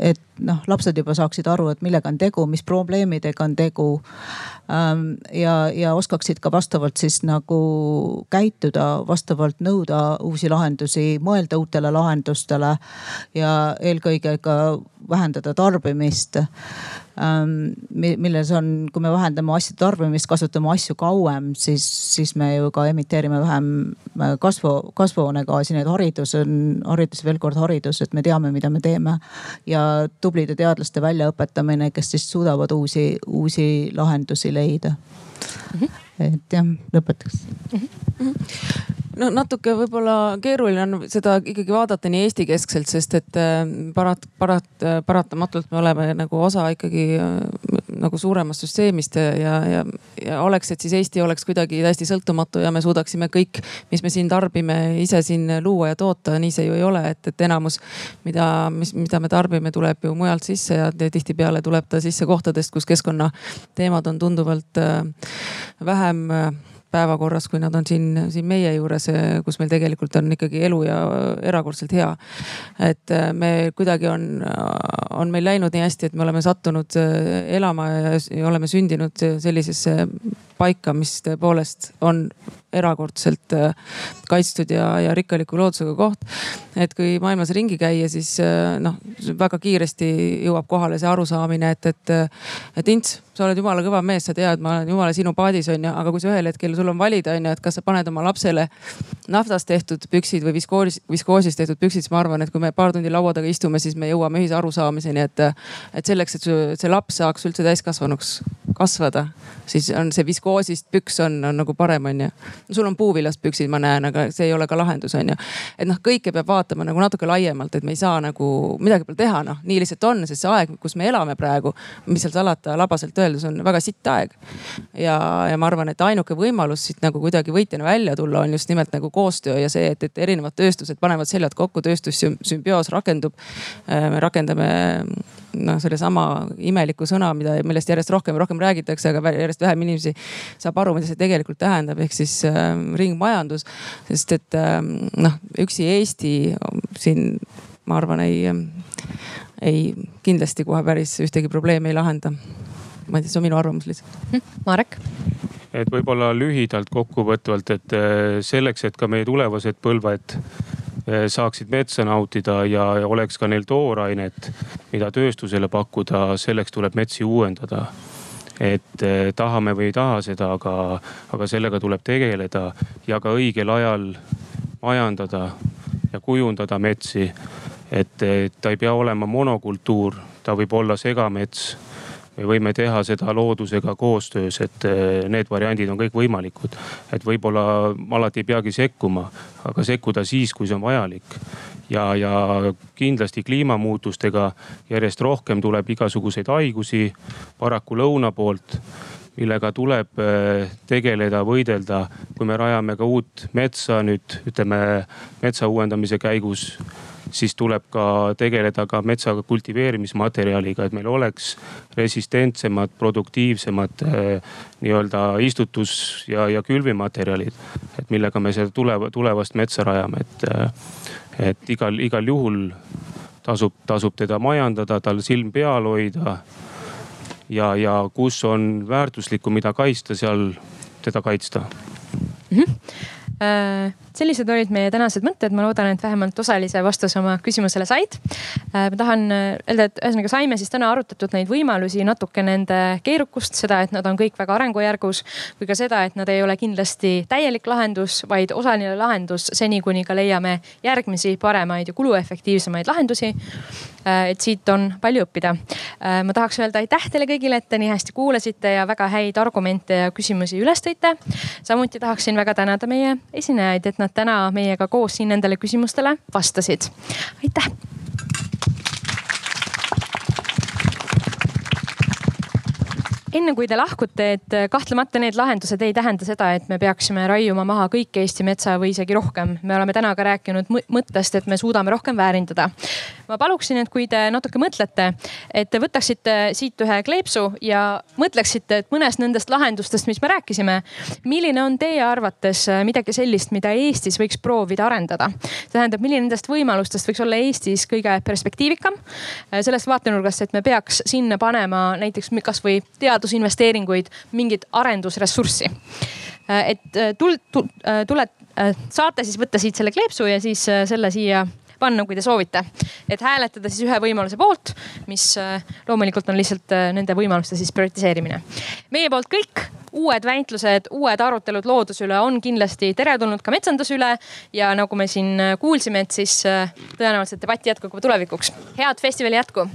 et noh, lapsed juba saaksid aru, et millega on tegu, mis probleemidega on tegu. Ähm, ja, ja oskaksid ka vastavalt siis nagu käituda, vastavalt nõuda uusi lahendusi, mõelda uutele lahendustele ja eelkõige ka vähendada tarbimist Ähm, milles on, kui me vähendame asjade tarbimist, kasutame asju kauem, siis, siis me ju ka emiteerime vähem äh, kasvu, kasvuhoonegaasi, nii et haridus on, haridus veel kord haridus, et me teame, mida me teeme. ja tublide teadlaste väljaõpetamine, kes siis suudavad uusi, uusi lahendusi leida mm. -hmm et jah, lõpetaks mm. -hmm no natuke võib-olla keeruline on seda ikkagi vaadata nii Eesti keskselt, sest et äh, parat-, parat-, paratamatult me oleme nagu osa ikkagi nagu suuremast süsteemist ja, ja, ja oleks, et siis Eesti oleks kuidagi täiesti sõltumatu ja me suudaksime kõik, mis me siin tarbime, ise siin luua ja toota, nii see ju ei ole, et, et enamus, mida, mis, mida me tarbime, tuleb ju mujalt sisse ja tihtipeale tuleb ta sisse kohtadest, kus keskkonnateemad on tunduvalt äh, vähem äh, päevakorras, kui nad on siin, siin meie juures, kus meil tegelikult on ikkagi elu ja erakordselt hea. et äh, me kuidagi on, on meil läinud nii hästi, et me oleme sattunud elama ja oleme sündinud sellisesse paika, mis tõepoolest on erakordselt äh, kaitstud ja, ja rikkaliku loodusega koht. et kui maailmas ringi käia, siis äh, noh, väga kiiresti jõuab kohale see arusaamine, et, et, et Ints, sa oled jumala kõva mees, sa tead, ma olen jumala sinu paadis on ju, aga kui sa ühel hetkel sul on valida on ju, et kas sa paned oma lapsele naftast tehtud püksid või viskoos, viskoosist tehtud püksid, siis ma arvan, et kui me paar tundi laua taga istume, siis me jõuame ühise arusaamiseni, et, et selleks, et see laps saaks üldse täiskasvanuks kasvada, siis on see viskoosist püks on, on nagu parem, on ju sul on puuvillast püksid, ma näen, aga see ei ole ka lahendus, on ju. et noh, kõike peab vaatama nagu natuke laiemalt, et me ei saa nagu midagi peale teha, noh nii lihtsalt on, sest see aeg, kus me elame praegu, mis seal salata, labaselt öeldes on väga sitt aeg. ja, ja ma arvan, et ainuke võimalus siit nagu kuidagi võitjana välja tulla on just nimelt nagu koostöö ja see, et, et erinevad tööstused panevad seljad kokku, tööstussümbioos rakendub. Äh, me rakendame noh, sellesama imeliku sõna, mida, millest järjest rohkem ja rohkem räägitakse, aga järjest vähem inimesi saab aru, mida see tegelikult tähendab, ehk siis äh, ringmajandus. sest et äh, noh, üksi Eesti siin, ma arvan, ei, ei kindlasti kohe päris ühtegi probleemi ei lahenda. ma ei tea, see on minu arvamus lihtsalt. Hm, Marek et võib-olla lühidalt kokkuvõtvalt, et äh, selleks, et ka meie tulevased põlved saaksid metsa nautida ja, oleks ka neil toorainet, mida tööstusele pakkuda, selleks tuleb metsi uuendada et eh, tahame või ei taha seda, aga, aga sellega tuleb tegeleda ja ka õigel ajal majandada ja kujundada metsi. et, et ta ei pea olema monokultuur, ta võib olla segamets me võime teha seda loodusega koostöös, et eh, need variandid on kõik võimalikud. et võib-olla alati ei peagi sekkuma, aga sekkuda siis, kui see on vajalik. ja, ja kindlasti kliimamuutustega järjest rohkem tuleb igasuguseid haigusi paraku lõuna poolt millega tuleb eh, tegeleda, võidelda. kui me rajame ka uut metsa nüüd ütleme metsa uuendamise käigus siis tuleb ka tegeleda ka metsa kultiveerimismaterjaliga, et meil oleks resistentsemad, produktiivsemad eh, nii-öelda istutus ja, ja külvimaterjalid. et millega me seda tuleva, tulevast metsa rajame, et, eh, et igal, igal juhul tasub, tasub teda majandada, tal silm peal hoida. ja, ja kus on väärtuslikku, mida kaitsta, seal teda kaitsta mm. -hmm sellised olid meie tänased mõtted, ma loodan, et vähemalt osalise vastuse oma küsimusele said. Äh, ma tahan äh, öelda, et ühesõnaga saime siis täna arutatud neid võimalusi, natuke nende keerukust, seda, et nad on kõik väga arengujärgus. kui ka seda, et nad ei ole kindlasti täielik lahendus, vaid osaline lahendus seni, kuni ka leiame järgmisi paremaid ja kuluefektiivsemaid lahendusi. Et siit on palju õppida. ma tahaks öelda aitäh teile kõigile, et te nii hästi kuulasite ja väga häid argumente ja küsimusi üles tõite. samuti tahaksin väga tänada meie esinejaid, et nad täna meiega koos siin nendele küsimustele vastasid. aitäh enne kui te lahkute, et kahtlemata need lahendused ei tähenda seda, et me peaksime raiuma maha kõik Eesti metsa või isegi rohkem. me oleme täna ka rääkinud mõttest, et me suudame rohkem väärindada. ma paluksin, et kui te natuke mõtlete, et te võtaksite siit ühe kleepsu ja mõtleksite, et mõnest nendest lahendustest, mis me rääkisime, milline on teie arvates midagi sellist, mida Eestis võiks proovida arendada. tähendab, milline nendest võimalustest võiks olla Eestis kõige perspektiivikam. sellest vaatenurgast, et me peaks sinna panema näiteks kasvõi teadus teadusinvesteeringuid, mingit arendusressurssi. Äh, et äh, tul-, äh, tule, saate siis võtta siit selle kleepsu ja siis selle siia panna, kui te soovite. et hääletada siis ühe võimaluse poolt, mis loomulikult on lihtsalt nende võimaluste siis prioritiseerimine. meie poolt kõik uued väitlused, uued arutelud looduse üle on kindlasti teretulnud ka metsanduse üle. ja nagu me siin kuulsime, et siis tõenäoliselt debatt jätkub ka tulevikuks. head festivali jätku